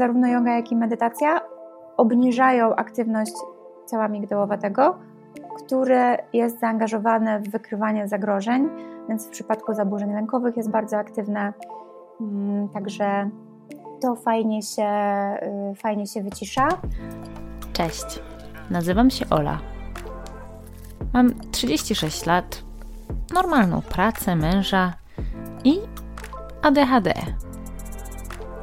zarówno yoga, jak i medytacja obniżają aktywność ciała migdałowatego, które jest zaangażowane w wykrywanie zagrożeń, więc w przypadku zaburzeń lękowych jest bardzo aktywne. Mm, także to fajnie się, y, fajnie się wycisza. Cześć, nazywam się Ola. Mam 36 lat, normalną pracę, męża i ADHD.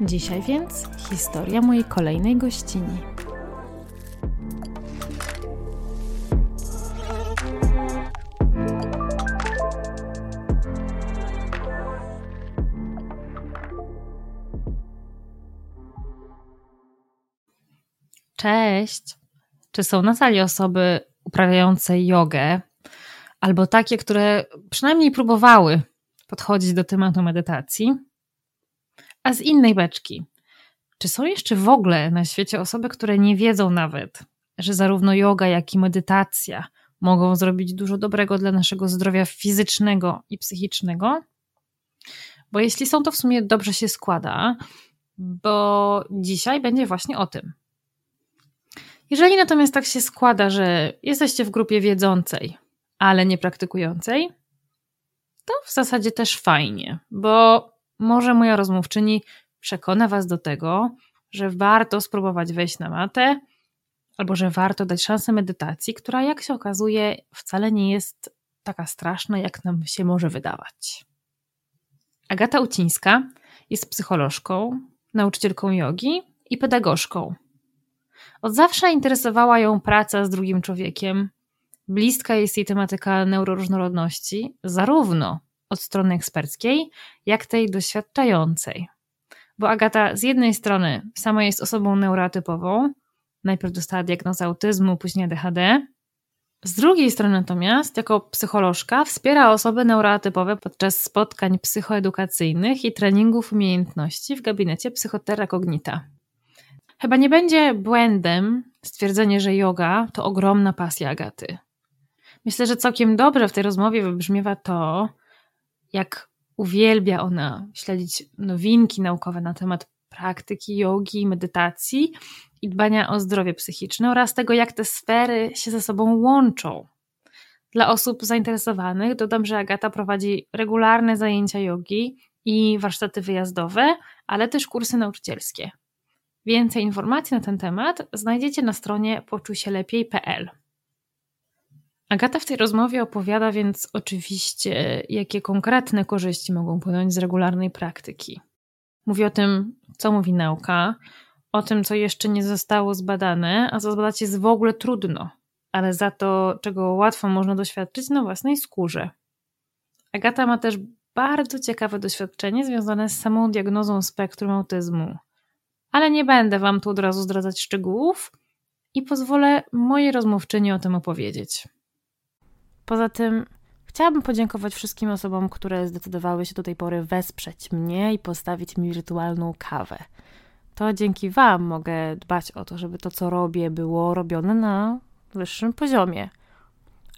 Dzisiaj więc historia mojej kolejnej gościni. Cześć! Czy są na sali osoby uprawiające jogę, albo takie, które przynajmniej próbowały podchodzić do tematu medytacji? A z innej beczki, czy są jeszcze w ogóle na świecie osoby, które nie wiedzą nawet, że zarówno yoga, jak i medytacja mogą zrobić dużo dobrego dla naszego zdrowia fizycznego i psychicznego? Bo jeśli są, to w sumie dobrze się składa, bo dzisiaj będzie właśnie o tym. Jeżeli natomiast tak się składa, że jesteście w grupie wiedzącej, ale nie praktykującej, to w zasadzie też fajnie, bo może moja rozmówczyni przekona Was do tego, że warto spróbować wejść na matę, albo że warto dać szansę medytacji, która, jak się okazuje, wcale nie jest taka straszna, jak nam się może wydawać. Agata Ucińska jest psycholożką, nauczycielką jogi i pedagogzką. Od zawsze interesowała ją praca z drugim człowiekiem. Bliska jest jej tematyka neuroróżnorodności, zarówno od strony eksperckiej, jak tej doświadczającej. Bo Agata z jednej strony sama jest osobą neurotypową, najpierw dostała diagnozę autyzmu, później ADHD. Z drugiej strony natomiast, jako psycholożka, wspiera osoby neurotypowe podczas spotkań psychoedukacyjnych i treningów umiejętności w gabinecie psychotera cognita. Chyba nie będzie błędem stwierdzenie, że yoga to ogromna pasja Agaty. Myślę, że całkiem dobrze w tej rozmowie wybrzmiewa to, jak uwielbia ona śledzić nowinki naukowe na temat praktyki jogi, medytacji i dbania o zdrowie psychiczne oraz tego, jak te sfery się ze sobą łączą. Dla osób zainteresowanych dodam, że Agata prowadzi regularne zajęcia jogi i warsztaty wyjazdowe, ale też kursy nauczycielskie. Więcej informacji na ten temat znajdziecie na stronie poczusielepiej.pl. Agata w tej rozmowie opowiada więc oczywiście, jakie konkretne korzyści mogą płynąć z regularnej praktyki. Mówi o tym, co mówi nauka, o tym, co jeszcze nie zostało zbadane, a co zbadać jest w ogóle trudno, ale za to, czego łatwo można doświadczyć na własnej skórze. Agata ma też bardzo ciekawe doświadczenie związane z samą diagnozą spektrum autyzmu. Ale nie będę Wam tu od razu zdradzać szczegółów i pozwolę mojej rozmówczyni o tym opowiedzieć. Poza tym chciałabym podziękować wszystkim osobom, które zdecydowały się do tej pory wesprzeć mnie i postawić mi wirtualną kawę. To dzięki Wam mogę dbać o to, żeby to, co robię, było robione na wyższym poziomie.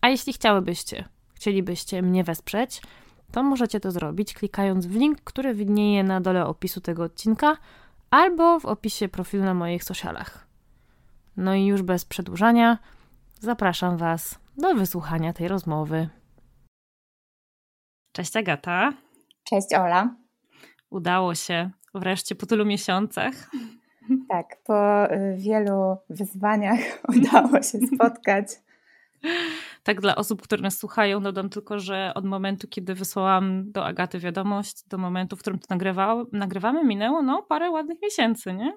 A jeśli chciałybyście, chcielibyście mnie wesprzeć, to możecie to zrobić klikając w link, który widnieje na dole opisu tego odcinka albo w opisie profilu na moich socialach. No i już bez przedłużania, zapraszam Was do wysłuchania tej rozmowy. Cześć Agata. Cześć Ola. Udało się wreszcie po tylu miesiącach. Tak, po y, wielu wyzwaniach udało się spotkać Tak dla osób, które nas słuchają, dodam tylko, że od momentu, kiedy wysłałam do Agaty wiadomość, do momentu, w którym to nagrywamy, minęło no parę ładnych miesięcy, nie?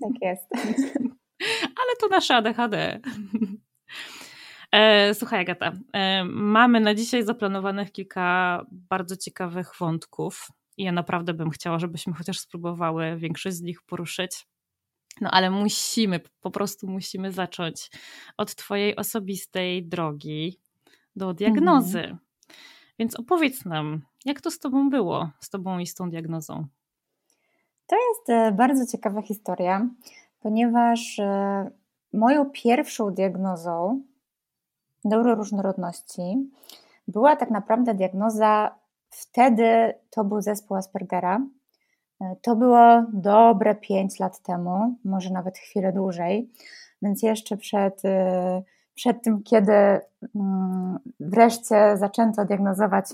Tak jest. Ale to nasze ADHD. E, słuchaj, Agata, e, mamy na dzisiaj zaplanowanych kilka bardzo ciekawych wątków. I ja naprawdę bym chciała, żebyśmy chociaż spróbowały większość z nich poruszyć. No ale musimy, po prostu musimy zacząć od Twojej osobistej drogi do diagnozy. Mhm. Więc opowiedz nam, jak to z Tobą było, z Tobą i z tą diagnozą? To jest e, bardzo ciekawa historia, ponieważ moją pierwszą diagnozą neuroróżnorodności była tak naprawdę diagnoza, wtedy to był zespół Aspergera. E, to było dobre 5 lat temu, może nawet chwilę dłużej, więc jeszcze przed, e, przed tym, kiedy mm, wreszcie zaczęto diagnozować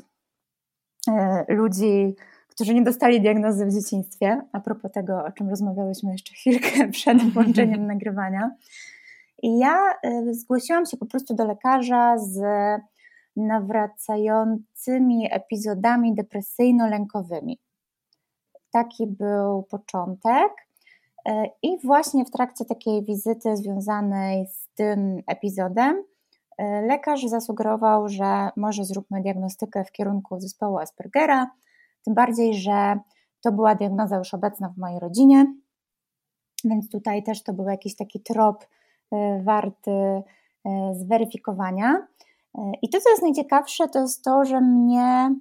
e, ludzi, którzy nie dostali diagnozy w dzieciństwie, a propos tego, o czym rozmawiałyśmy jeszcze chwilkę przed włączeniem nagrywania. I ja zgłosiłam się po prostu do lekarza z nawracającymi epizodami depresyjno-lękowymi. Taki był początek. E, I właśnie w trakcie takiej wizyty związanej z tym epizodem, e, lekarz zasugerował, że może zróbmy diagnostykę w kierunku zespołu Aspergera, tym bardziej, że to była diagnoza już obecna w mojej rodzinie, więc tutaj też to był jakiś taki trop warty zweryfikowania. I to, co jest najciekawsze, to jest to, że mnie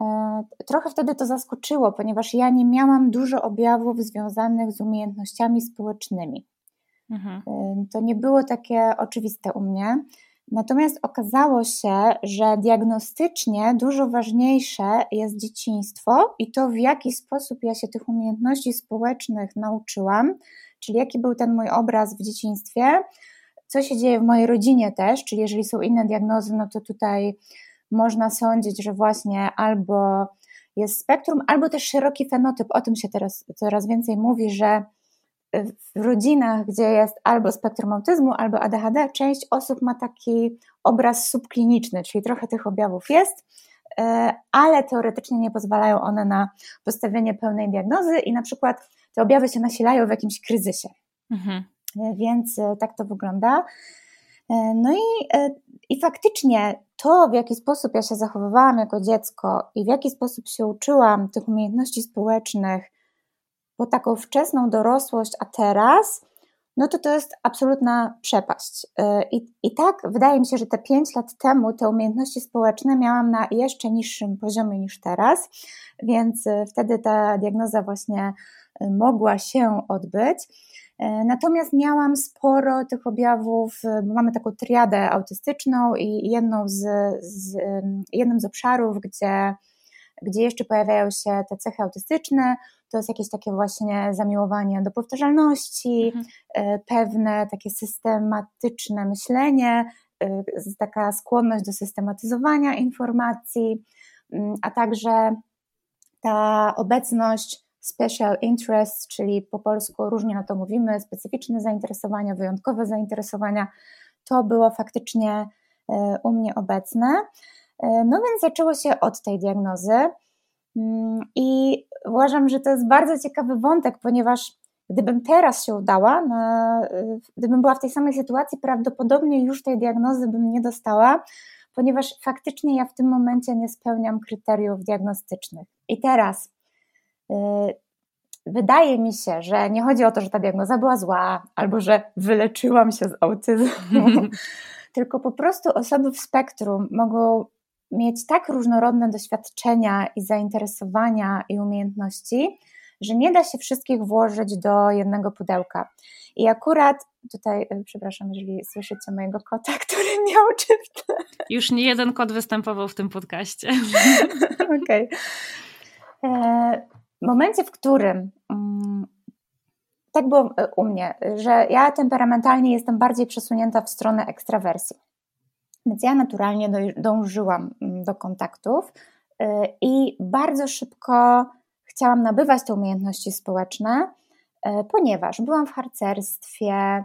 e, trochę wtedy to zaskoczyło, ponieważ ja nie miałam dużo objawów związanych z umiejętnościami społecznymi. Mhm. E, to nie było takie oczywiste u mnie. Natomiast okazało się, że diagnostycznie dużo ważniejsze jest dzieciństwo i to, w jaki sposób ja się tych umiejętności społecznych nauczyłam, czyli jaki był ten mój obraz w dzieciństwie, co się dzieje w mojej rodzinie też, czyli jeżeli są inne diagnozy, no to tutaj można sądzić, że właśnie albo jest spektrum, albo też szeroki fenotyp. O tym się teraz coraz więcej mówi, że w rodzinach, gdzie jest albo spektrum autyzmu, albo ADHD, część osób ma taki obraz subkliniczny, czyli trochę tych objawów jest, e, ale teoretycznie nie pozwalają one na postawienie pełnej diagnozy i na przykład te objawy się nasilają w jakimś kryzysie. Mhm. E, więc e, tak to wygląda. E, no i, i faktycznie to, w jaki sposób ja się zachowywałam jako dziecko i w jaki sposób się uczyłam tych umiejętności społecznych po taką wczesną dorosłość, a teraz, no to to jest absolutna przepaść. I, I tak wydaje mi się, że te pięć lat temu te umiejętności społeczne miałam na jeszcze niższym poziomie niż teraz, więc wtedy ta diagnoza właśnie mogła się odbyć. E, natomiast miałam sporo tych objawów, e, bo mamy taką triadę autystyczną i jedną z, z, jednym z obszarów, gdzie, gdzie jeszcze pojawiają się te cechy autystyczne, to jest jakieś takie właśnie zamiłowanie do powtarzalności, mhm. E, pewne takie systematyczne myślenie, taka skłonność do systematyzowania informacji, a także ta obecność special interest, czyli po polsku różnie na to mówimy, specyficzne zainteresowania, wyjątkowe zainteresowania, to było faktycznie e, u mnie obecne. E, no więc zaczęło się od tej diagnozy mm, i uważam, że to jest bardzo ciekawy wątek, ponieważ gdybym teraz się udała, na, e, gdybym była w tej samej sytuacji, prawdopodobnie już tej diagnozy bym nie dostała, ponieważ faktycznie ja w tym momencie nie spełniam kryteriów diagnostycznych. I teraz wydaje mi się, że nie chodzi o to, że ta diagnoza była zła, albo że wyleczyłam się z autyzmu, tylko po prostu osoby w spektrum mogą mieć tak różnorodne doświadczenia i zainteresowania i umiejętności, że nie da się wszystkich włożyć do jednego pudełka. I akurat tutaj, y, przepraszam, jeżeli słyszycie mojego kota, który miał czy Już nie jeden kot występował w tym podcaście. Okej. Okay. W momencie, w którym um, tak było e, u mnie, że ja temperamentalnie jestem bardziej przesunięta w stronę ekstrawersji. Więc ja naturalnie dążyłam mm, do kontaktów e, i bardzo szybko chciałam nabywać te umiejętności społeczne, e, ponieważ byłam w harcerstwie,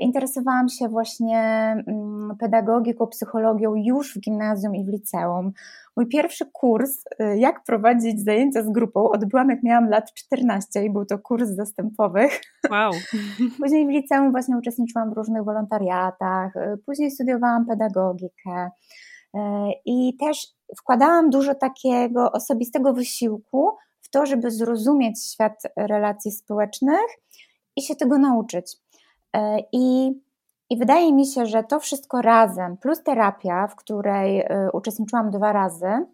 interesowałam się właśnie mm, pedagogiką, psychologią już w gimnazjum i w liceum. Mój pierwszy kurs, e, jak prowadzić zajęcia z grupą, odbyłam jak miałam lat 14 i był to kurs zastępowych. Wow. Później w liceum właśnie uczestniczyłam w różnych wolontariatach, e, później studiowałam pedagogikę i też wkładałam dużo takiego osobistego wysiłku w to, żeby zrozumieć świat relacji społecznych i się tego nauczyć. I, I wydaje mi się, że to wszystko razem, plus terapia, w której e, uczestniczyłam dwa razy,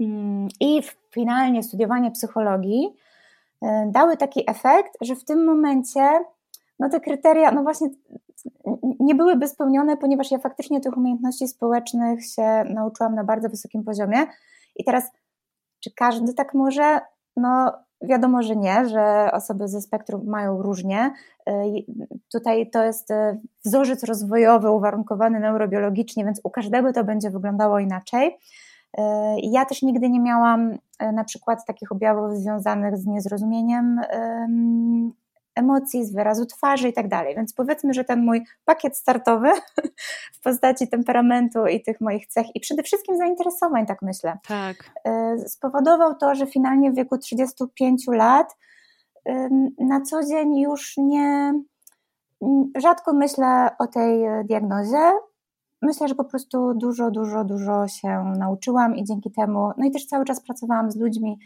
mm, i finalnie studiowanie psychologii, e, dały taki efekt, że w tym momencie no te kryteria, no właśnie nie byłyby spełnione, ponieważ ja faktycznie tych umiejętności społecznych się nauczyłam na bardzo wysokim poziomie. I teraz, czy każdy tak może? No, Wiadomo, że nie, że osoby ze spektrum mają różnie. Y, tutaj to jest y, wzorzec rozwojowy uwarunkowany neurobiologicznie, więc u każdego to będzie wyglądało inaczej. Y, ja też nigdy nie miałam na przykład takich objawów związanych z niezrozumieniem emocji, z wyrazu twarzy i tak dalej. Więc powiedzmy, że ten mój pakiet startowy w postaci temperamentu i tych moich cech i przede wszystkim zainteresowań, tak myślę, tak. E, spowodował to, że finalnie w wieku 35 lat na co dzień już nie rzadko myślę o tej diagnozie. Myślę, że po prostu dużo, dużo, dużo się nauczyłam i dzięki temu, no i też cały czas pracowałam z ludźmi,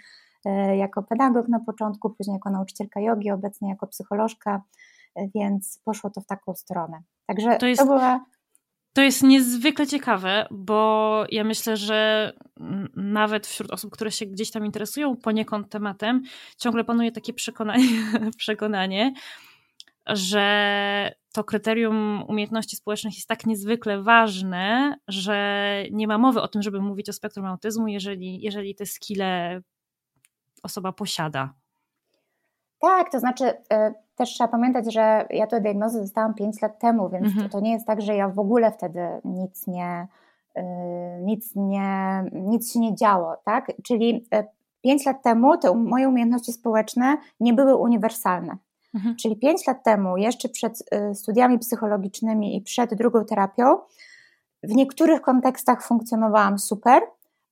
jako pedagog na początku, później jako nauczycielka jogi, obecnie jako psycholożka, e, więc poszło to w taką stronę. Także to, jest, to była. To jest niezwykle ciekawe, bo ja myślę, że nawet wśród osób, które się gdzieś tam interesują poniekąd tematem, ciągle panuje takie przekonanie, przekonanie że to kryterium umiejętności społecznych jest tak niezwykle ważne, że nie ma mowy o tym, żeby mówić o spektrum autyzmu, jeżeli, jeżeli te skille osoba posiada. Tak, to znaczy e, też trzeba pamiętać, że ja tę diagnozę dostałam 5 lat temu, więc mhm. to nie jest tak, że ja w ogóle wtedy nic nie, e, nic nie, nic się nie działo, tak? Czyli 5 e, lat temu te moje umiejętności społeczne nie były uniwersalne. Mhm. Czyli 5 lat temu, jeszcze przed studiami psychologicznymi i przed drugą terapią, w niektórych kontekstach funkcjonowałam super,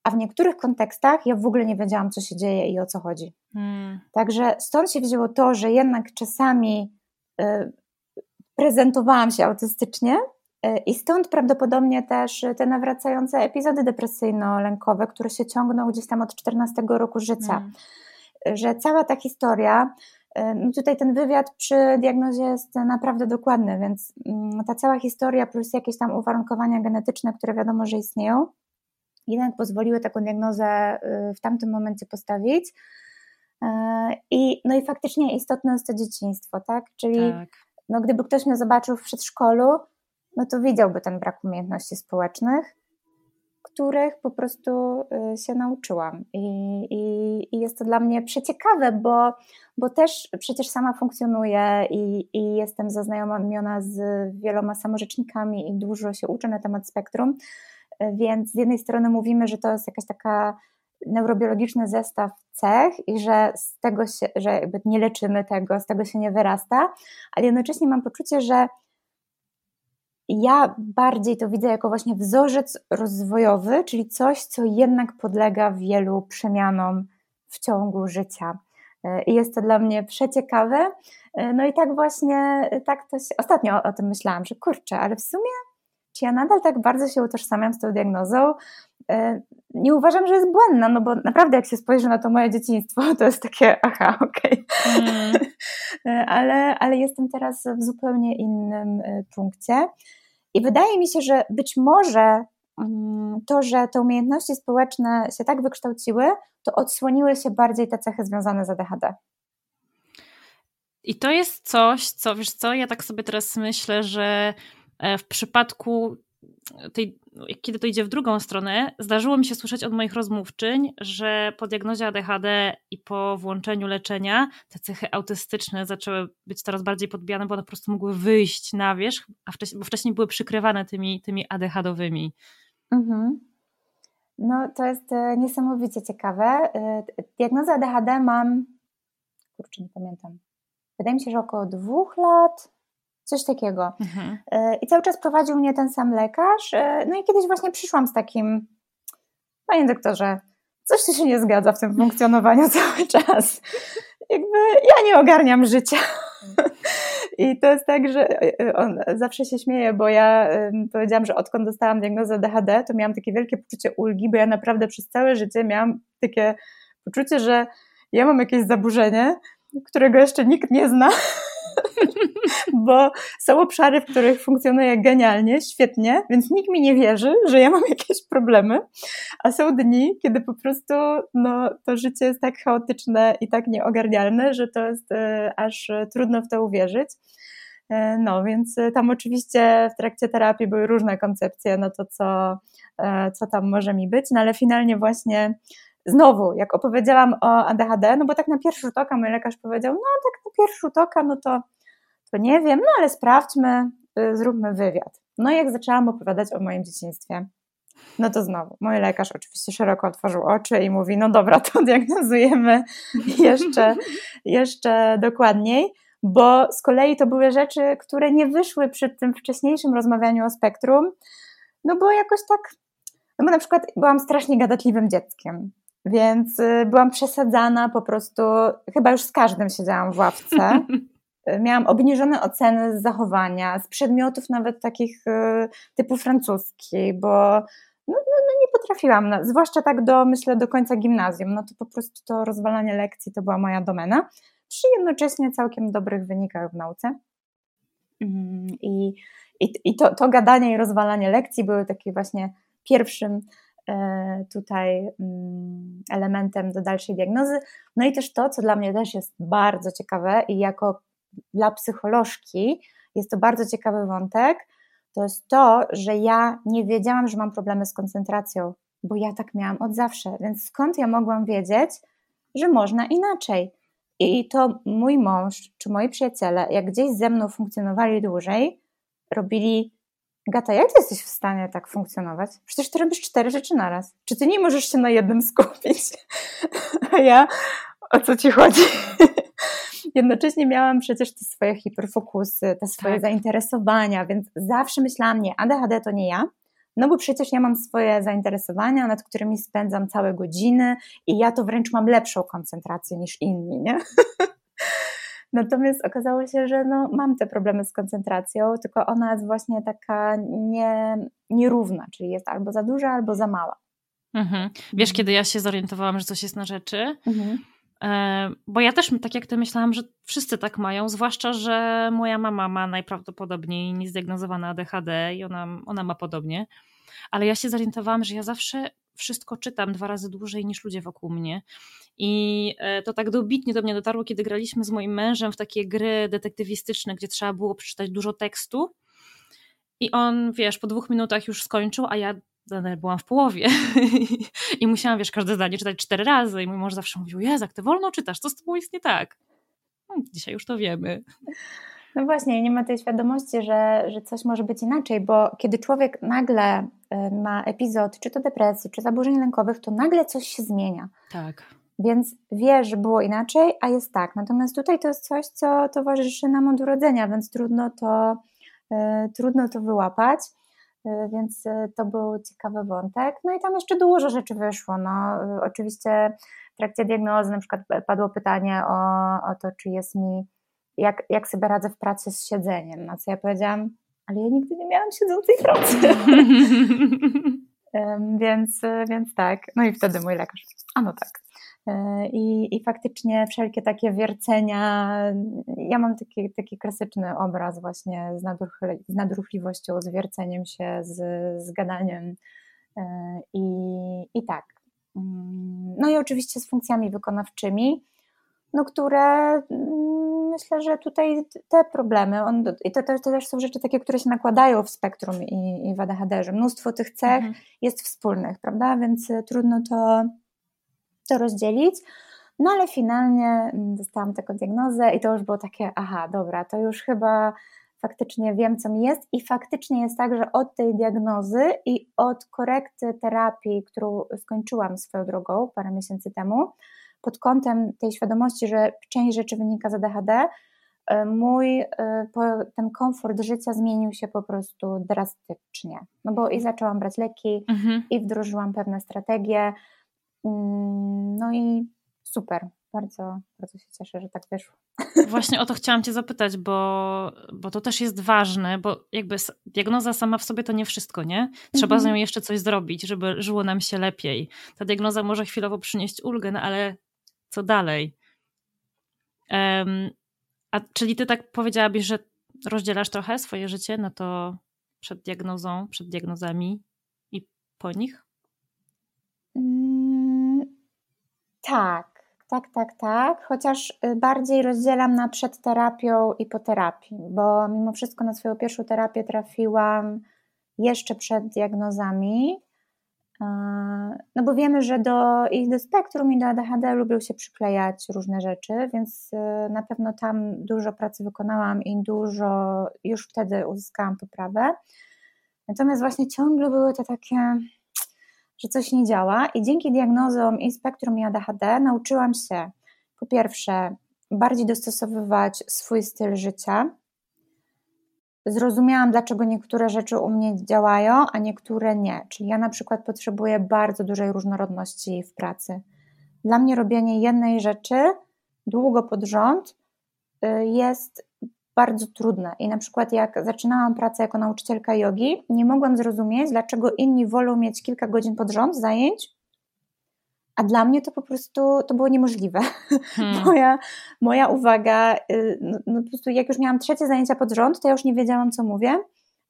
a w niektórych kontekstach ja w ogóle nie wiedziałam, co się dzieje i o co chodzi. Hmm. Także stąd się wzięło to, że jednak czasami y, prezentowałam się autystycznie y, i stąd prawdopodobnie też te nawracające epizody depresyjno-lękowe, które się ciągną gdzieś tam od 14 roku życia. Hmm. Że cała ta historia, y, no tutaj ten wywiad przy diagnozie jest naprawdę dokładny, więc mm, ta cała historia plus jakieś tam uwarunkowania genetyczne, które wiadomo, że istnieją, jednak pozwoliły taką diagnozę y, w tamtym momencie postawić. Y, I, no i faktycznie istotne jest to dzieciństwo, tak? Czyli tak. No, gdyby ktoś mnie zobaczył w przedszkolu, no to widziałby ten brak umiejętności społecznych, których po prostu y, się nauczyłam. I, i, i jest to dla mnie przeciekawe, bo, bo też przecież sama funkcjonuję i, i jestem zaznajomiona z wieloma samorzecznikami i dużo się uczę na temat spektrum. Więc z jednej strony mówimy, że to jest jakaś taka neurobiologiczny zestaw cech i że z tego się, że jakby nie leczymy tego, z tego się nie wyrasta, ale jednocześnie mam poczucie, że ja bardziej to widzę jako właśnie wzorzec rozwojowy, czyli coś, co jednak podlega wielu przemianom w ciągu życia. I jest to dla mnie przeciekawe. No i tak właśnie, tak to się, ostatnio o, tym myślałam, że kurczę, ale w sumie czy ja nadal tak bardzo się utożsamiam z tą diagnozą? E, nie uważam, że jest błędna, no bo naprawdę jak się spojrzy na to moje dzieciństwo, to jest takie, aha, okej. Okay. Mm. E, ale, ale jestem teraz w zupełnie innym e, punkcie. I wydaje mi się, że być może mm, to, że te umiejętności społeczne się tak wykształciły, to odsłoniły się bardziej te cechy związane z ADHD. I to jest coś, co wiesz co, ja tak sobie teraz myślę, że w przypadku tej, kiedy to idzie w drugą stronę, zdarzyło mi się słyszeć od moich rozmówczyń, że po diagnozie ADHD i po włączeniu leczenia te cechy autystyczne zaczęły być coraz bardziej podbijane, bo one po prostu mogły wyjść na wierzch, a wcześniej, bo wcześniej były przykrywane tymi, tymi ADHD-owymi. Mhm. No, to jest e, niesamowicie ciekawe. E, diagnozę ADHD mam, kurczę, nie pamiętam. Wydaje mi się, że około dwóch lat, Coś takiego. Mhm. E, I cały czas prowadził mnie ten sam lekarz. E, no i kiedyś właśnie przyszłam z takim, panie doktorze, coś tu się nie zgadza w tym funkcjonowaniu cały czas. Jakby ja nie ogarniam życia. I to jest tak, że e, on zawsze się śmieje, bo ja powiedziałam, że odkąd dostałam diagnozę DHD, to miałam takie wielkie poczucie ulgi, bo ja naprawdę przez całe życie miałam takie poczucie, że ja mam jakieś zaburzenie, którego jeszcze nikt nie zna, bo są obszary, w których funkcjonuję genialnie, świetnie, więc nikt mi nie wierzy, że ja mam jakieś problemy, a są dni, kiedy po prostu no, to życie jest tak chaotyczne i tak nieogarnialne, że to jest e, aż trudno w to uwierzyć. E, no, więc tam oczywiście w trakcie terapii były różne koncepcje na to, co, e, co tam może mi być, no ale finalnie właśnie znowu, jak opowiedziałam o ADHD, no bo tak na pierwszy rzut oka mój lekarz powiedział, no tak na pierwszy rzut oka, no to, to nie wiem, no ale sprawdźmy, y, zróbmy wywiad. No i jak zaczęłam opowiadać o moim dzieciństwie, no to znowu, mój lekarz oczywiście szeroko otworzył oczy i mówi, no dobra, to diagnozujemy jeszcze, jeszcze dokładniej, bo z kolei to były rzeczy, które nie wyszły przy tym wcześniejszym rozmawianiu o spektrum, no bo jakoś tak, no bo na przykład byłam strasznie gadatliwym dzieckiem. Więc y, byłam przesadzana po prostu, chyba już z każdym siedziałam w ławce. Miałam obniżone oceny z zachowania, z przedmiotów nawet takich y, typu francuski, bo no, no, no nie potrafiłam, no, zwłaszcza tak do, myślę, do końca gimnazjum, no to po prostu to rozwalanie lekcji to była moja domena, przy jednocześnie całkiem dobrych wynikach w nauce. Mm, I, i, i to, to gadanie i rozwalanie lekcji były takie właśnie pierwszym E, tutaj mm, elementem do dalszej diagnozy. No i też to, co dla mnie też jest bardzo ciekawe i jako dla psycholożki jest to bardzo ciekawy wątek, to jest to, że ja nie wiedziałam, że mam problemy z koncentracją, bo ja tak miałam od zawsze, więc skąd ja mogłam wiedzieć, że można inaczej? I to mój mąż czy moi przyjaciele, jak gdzieś ze mną funkcjonowali dłużej, robili Gata, jak ty jesteś w stanie tak funkcjonować? Przecież ty robisz cztery rzeczy naraz. Czy ty nie możesz się na jednym skupić? A ja, o co ci chodzi? Jednocześnie miałam przecież te swoje hiperfokusy, te swoje tak. zainteresowania, więc zawsze myślałam, nie, ADHD to nie ja, no bo przecież ja mam swoje zainteresowania, nad którymi spędzam całe godziny i ja to wręcz mam lepszą koncentrację niż inni, nie? Natomiast okazało się, że no, mam te problemy z koncentracją, tylko ona jest właśnie taka nie, nierówna, czyli jest albo za duża, albo za mała. Mhm. Wiesz, kiedy ja się zorientowałam, że coś jest na rzeczy? Mhm. E, bo ja też tak jak ty myślałam, że wszyscy tak mają, zwłaszcza, że moja mama ma najprawdopodobniej niezdiagnozowane ADHD i ona, ona ma podobnie. Ale ja się zorientowałam, że ja zawsze wszystko czytam dwa razy dłużej niż ludzie wokół mnie. I e, to tak dobitnie do mnie dotarło, kiedy graliśmy z moim mężem w takie gry detektywistyczne, gdzie trzeba było przeczytać dużo tekstu. I on, wiesz, po dwóch minutach już skończył, a ja byłam w połowie. I musiałam, wiesz, każde zdanie czytać cztery razy. I mój mąż zawsze mówił: Jezak, ty wolno czytasz, co z tobą jest nie tak? No, dzisiaj już to wiemy. No właśnie, nie ma tej świadomości, że, że coś może być inaczej, bo kiedy człowiek nagle y, ma epizod, czy to depresji, czy zaburzeń lękowych, to nagle coś się zmienia. Tak. Więc wie, że było inaczej, a jest tak. Natomiast tutaj to jest coś, co towarzyszy nam od urodzenia, więc trudno to, y, trudno to wyłapać. Y, więc to był ciekawy wątek. No i tam jeszcze dużo rzeczy wyszło. No, oczywiście w trakcie diagnozy na przykład padło pytanie o, o to, czy jest mi jak, jak sobie radzę w pracy z siedzeniem. Na co ja powiedziałam, ale ja nigdy nie miałam siedzącej pracy. więc, więc tak. No i wtedy mój lekarz, a no tak. E, I, I faktycznie wszelkie takie wiercenia, ja mam taki, taki klasyczny obraz właśnie z, nadruchli, z nadruchliwością, z wierceniem się, z, z gadaniem e, i, i tak. Mm, no i oczywiście z funkcjami wykonawczymi, no które mm, myślę, że tutaj te problemy, on, i to, to, to, też są rzeczy takie, które się nakładają w spektrum i, i w ADHD, że mnóstwo tych cech mhm. jest wspólnych, prawda, więc y, trudno to, to rozdzielić. No ale finalnie mm, dostałam taką diagnozę i to już było takie, aha, dobra, to już chyba faktycznie wiem, co mi jest i faktycznie jest tak, że od tej diagnozy i od korekty terapii, którą skończyłam swoją drogą parę miesięcy temu, pod kątem tej świadomości, że część rzeczy wynika z ADHD, e, mój ten komfort życia zmienił się po prostu drastycznie. No bo i zaczęłam brać leki, mhm. i wdrożyłam pewne strategie. Mm, no i super. Bardzo, bardzo się cieszę, że tak wyszło. Właśnie o to chciałam Cię zapytać, bo, bo to też jest ważne, bo jakby diagnoza sama w sobie to nie wszystko, nie? Trzeba mhm. z nią jeszcze coś zrobić, żeby żyło nam się lepiej. Ta diagnoza może chwilowo przynieść ulgę, no ale co dalej? Um, a czyli Ty tak powiedziałabyś, że rozdzielasz trochę swoje życie na to przed diagnozą, przed diagnozami i po nich? Mm, tak, tak, tak, tak. Chociaż y, bardziej rozdzielam na przed terapią i po terapii, bo mimo wszystko na swoją pierwszą terapię trafiłam jeszcze przed diagnozami. No bo wiemy, że do, i do spektrum, i do ADHD lubią się przyklejać różne rzeczy, więc y, na pewno tam dużo pracy wykonałam i dużo już wtedy uzyskałam poprawę. Natomiast właśnie ciągle były te takie że coś nie działa i dzięki diagnozom i spektrum i ADHD nauczyłam się po pierwsze bardziej dostosowywać swój styl życia. Zrozumiałam, dlaczego niektóre rzeczy u mnie działają, a niektóre nie. Czyli ja na przykład potrzebuję bardzo dużej różnorodności w pracy. Dla mnie robienie jednej rzeczy długo pod rząd y, jest bardzo trudne. I na przykład jak zaczynałam pracę jako nauczycielka jogi, nie mogłam zrozumieć, dlaczego inni wolą mieć kilka godzin pod rząd zajęć, a dla mnie to po prostu to było niemożliwe. Hmm. Moja, moja uwaga, y, no, no, po prostu jak już miałam trzecie zajęcia pod rząd, to ja już nie wiedziałam, co mówię,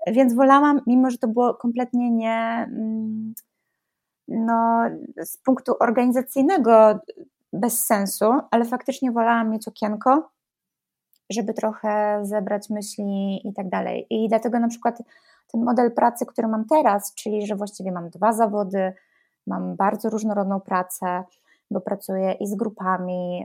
więc wolałam, mimo że to było kompletnie nie, mm, no, z punktu organizacyjnego bez sensu, ale faktycznie wolałam mieć okienko, żeby trochę zebrać myśli i tak dalej. I dlatego na przykład ten model pracy, który mam teraz, czyli że właściwie mam dwa zawody, mam bardzo różnorodną pracę, bo pracuję i z grupami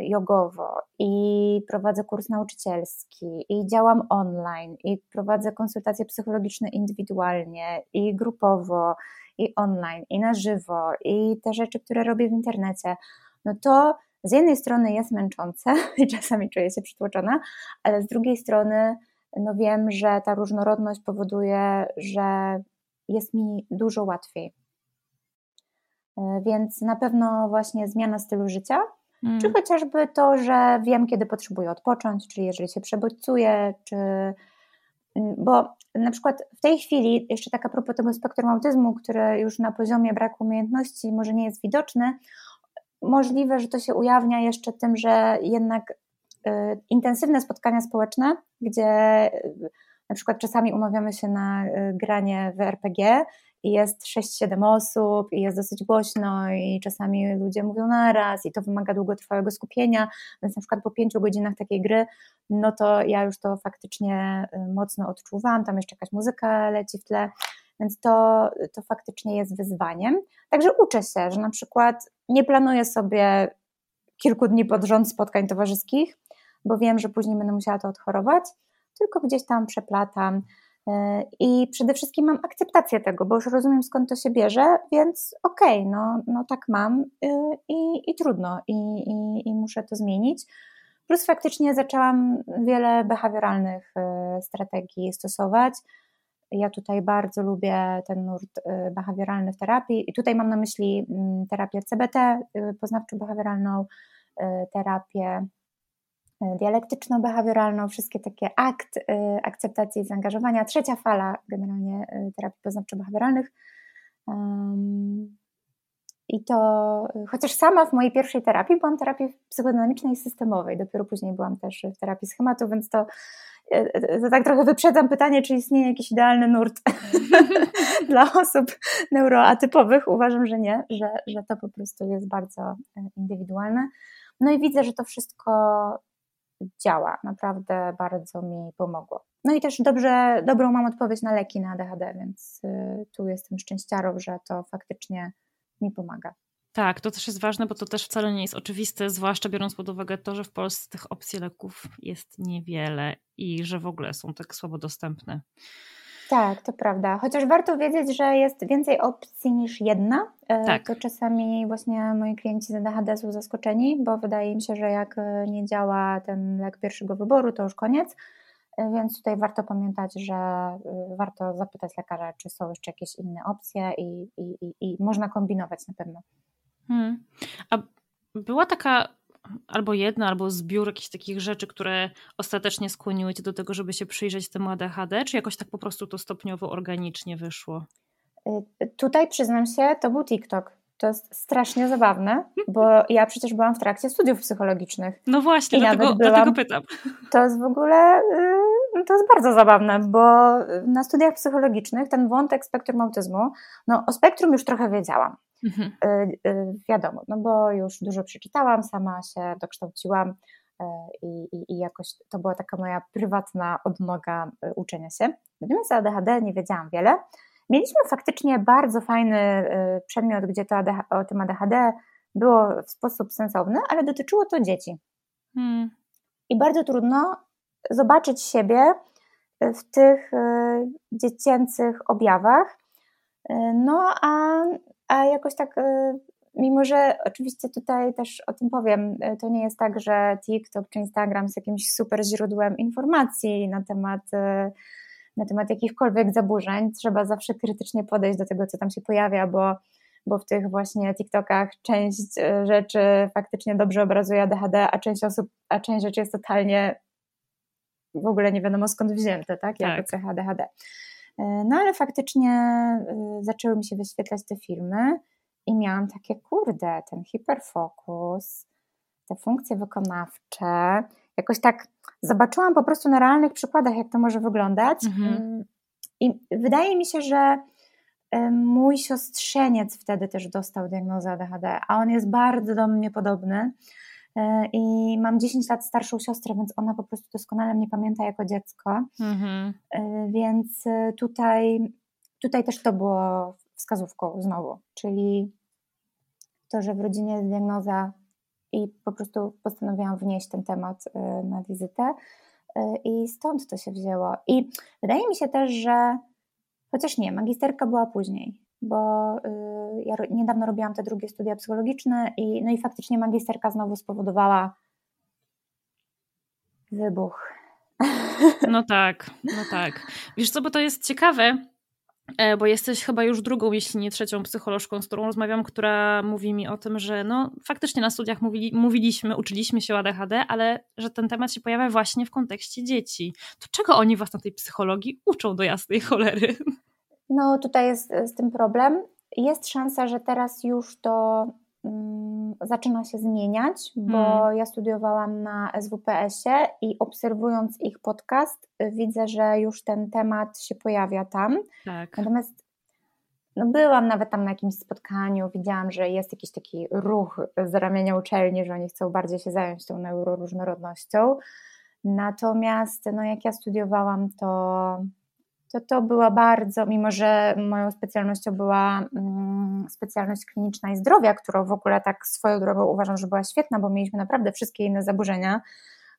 y, jogowo, i prowadzę kurs nauczycielski, i działam online, i prowadzę konsultacje psychologiczne indywidualnie, i grupowo, i online, i na żywo, i te rzeczy, które robię w internecie. No to z jednej strony jest męczące i czasami czuję się przytłoczona, ale z drugiej strony no wiem, że ta różnorodność powoduje, że jest mi dużo łatwiej. E, więc na pewno właśnie zmiana stylu życia, mm. czy chociażby to, że wiem, kiedy potrzebuję odpocząć, czyli jeżeli się przebodźcuję, czy mm, bo na przykład w tej chwili, jeszcze tak a propos tego spektrum autyzmu, który już na poziomie braku umiejętności może nie jest widoczny, Możliwe, że to się ujawnia jeszcze tym, że jednak y, intensywne spotkania społeczne, gdzie y, na przykład czasami umawiamy się na y, granie w RPG i jest 6-7 osób i jest dosyć głośno i czasami ludzie mówią naraz i to wymaga długotrwałego skupienia, więc na przykład po 5 godzinach takiej gry, no to ja już to faktycznie mocno odczuwam, tam jeszcze jakaś muzyka leci w tle, więc to, to faktycznie jest wyzwaniem. Także uczę się, że na przykład nie planuję sobie kilku dni pod rząd spotkań towarzyskich, bo wiem, że później będę musiała to odchorować, tylko gdzieś tam przeplatam. Y, I przede wszystkim mam akceptację tego, bo już rozumiem skąd to się bierze, więc okej, okay, no, no tak mam y, i, i trudno, i, i, i muszę to zmienić. Plus faktycznie zaczęłam wiele behawioralnych y, strategii stosować. Ja tutaj bardzo lubię ten nurt y, behawioralny w terapii i tutaj mam na myśli mm, terapię CBT, poznawczo-behawioralną, terapię dialektyczno-behawioralną, wszystkie takie akt akceptacji i zaangażowania. Trzecia fala generalnie terapii poznawczo-behawioralnych. I to, chociaż sama w mojej pierwszej terapii byłam terapii psychodynamicznej i systemowej, dopiero później byłam też w terapii schematu, więc to E, e, to tak trochę wyprzedzam pytanie, czy istnieje jakiś idealny nurt dla osób neuroatypowych. Uważam, że nie, że, że to po prostu jest bardzo e, indywidualne. No i widzę, że to wszystko działa. Naprawdę bardzo mi pomogło. No i też dobrze, dobrą mam odpowiedź na leki na ADHD, więc tu jestem szczęściarą, że to faktycznie mi pomaga. Tak, to też jest ważne, bo to też wcale nie jest oczywiste, zwłaszcza biorąc pod uwagę to, że w Polsce tych opcji leków jest niewiele i że w ogóle są tak słabo dostępne. Tak, to prawda. Chociaż warto wiedzieć, że jest więcej opcji niż jedna. E, tak. To czasami właśnie moi klienci z ADHD są zaskoczeni, bo wydaje mi się, że jak nie działa ten lek pierwszego wyboru, to już koniec. Więc tutaj warto pamiętać, że warto zapytać lekarza, czy są jeszcze jakieś inne opcje i, i, i, i można kombinować na pewno. Hmm. A była taka albo jedna, albo zbiór jakichś takich rzeczy, które ostatecznie skłoniły cię do tego, żeby się przyjrzeć temu ADHD, czy jakoś tak po prostu to stopniowo, organicznie wyszło? Y, tutaj przyznam się, to był TikTok. To jest strasznie zabawne, bo ja przecież byłam w trakcie studiów psychologicznych. No właśnie, dlatego, byłam, dlatego pytam. To jest w ogóle y, to jest bardzo zabawne, bo na studiach psychologicznych ten wątek spektrum autyzmu, no o spektrum już trochę wiedziałam. Mhm. Y, y, wiadomo, no bo już dużo przeczytałam, sama się dokształciłam y, i, i, i jakoś to była taka moja prywatna odnoga uczenia się. Natomiast o ADHD nie wiedziałam wiele. Mieliśmy faktycznie bardzo fajny przedmiot, gdzie to ADHD, o tym ADHD było w sposób sensowny, ale dotyczyło to dzieci. Hmm. I bardzo trudno zobaczyć siebie w tych dziecięcych objawach. No a a jakoś tak, y, mimo że oczywiście tutaj też o tym powiem, y, to nie jest tak, że TikTok czy Instagram jest jakimś super źródłem informacji na temat, y, na temat jakichkolwiek zaburzeń. Trzeba zawsze krytycznie podejść do tego, co tam się pojawia, bo, bo w tych właśnie TikTokach część rzeczy faktycznie dobrze obrazuje ADHD, a część osób, a część rzeczy jest totalnie w ogóle nie wiadomo skąd wzięte, tak? Jako tak. cecha ADHD. E, no ale faktycznie e, zaczęły mi się wyświetlać te filmy i miałam takie, kurde, ten hiperfokus, te funkcje wykonawcze, jakoś tak zobaczyłam po prostu na realnych przykładach, jak to może wyglądać. Mhm. Mm, I wydaje mi się, że e, mój siostrzeniec wtedy też dostał diagnozę ADHD, a on jest bardzo do mnie podobny. E, i mam 10 lat starszą siostrę, więc ona po prostu doskonale mnie pamięta jako dziecko. Mhm. E, więc e, tutaj, tutaj też to było wskazówką znowu, czyli to, że w rodzinie jest diagnoza i po prostu postanowiłam wnieść ten temat na wizytę i stąd to się wzięło. I wydaje mi się też, że chociaż nie, magisterka była później, bo y, ja niedawno robiłam te drugie studia psychologiczne i, no i faktycznie magisterka znowu spowodowała wybuch. No tak, no tak. Wiesz co, bo to jest ciekawe, e, bo jesteś chyba już drugą, jeśli nie trzecią psycholożką, z którą rozmawiam, która mówi mi o tym, że no faktycznie na studiach mówili, mówiliśmy, uczyliśmy się o ADHD, ale że ten temat się pojawia właśnie w kontekście dzieci. To czego oni was na tej psychologii uczą do jasnej cholery? No tutaj jest z tym problem. Jest szansa, że teraz już to um, zaczyna się zmieniać, bo hmm. ja studiowałam na SWPS-ie i obserwując ich podcast, widzę, że już ten temat się pojawia tam. Tak. Natomiast no byłam nawet tam na jakimś spotkaniu, widziałam, że jest jakiś taki ruch z ramienia uczelni, że oni chcą bardziej się zająć tą neuroróżnorodnością. Natomiast no jak ja studiowałam, to to to była bardzo, mimo że moją specjalnością była mm, specjalność kliniczna i zdrowia, którą w ogóle tak swoją drogą uważam, że była świetna, bo mieliśmy naprawdę wszystkie inne zaburzenia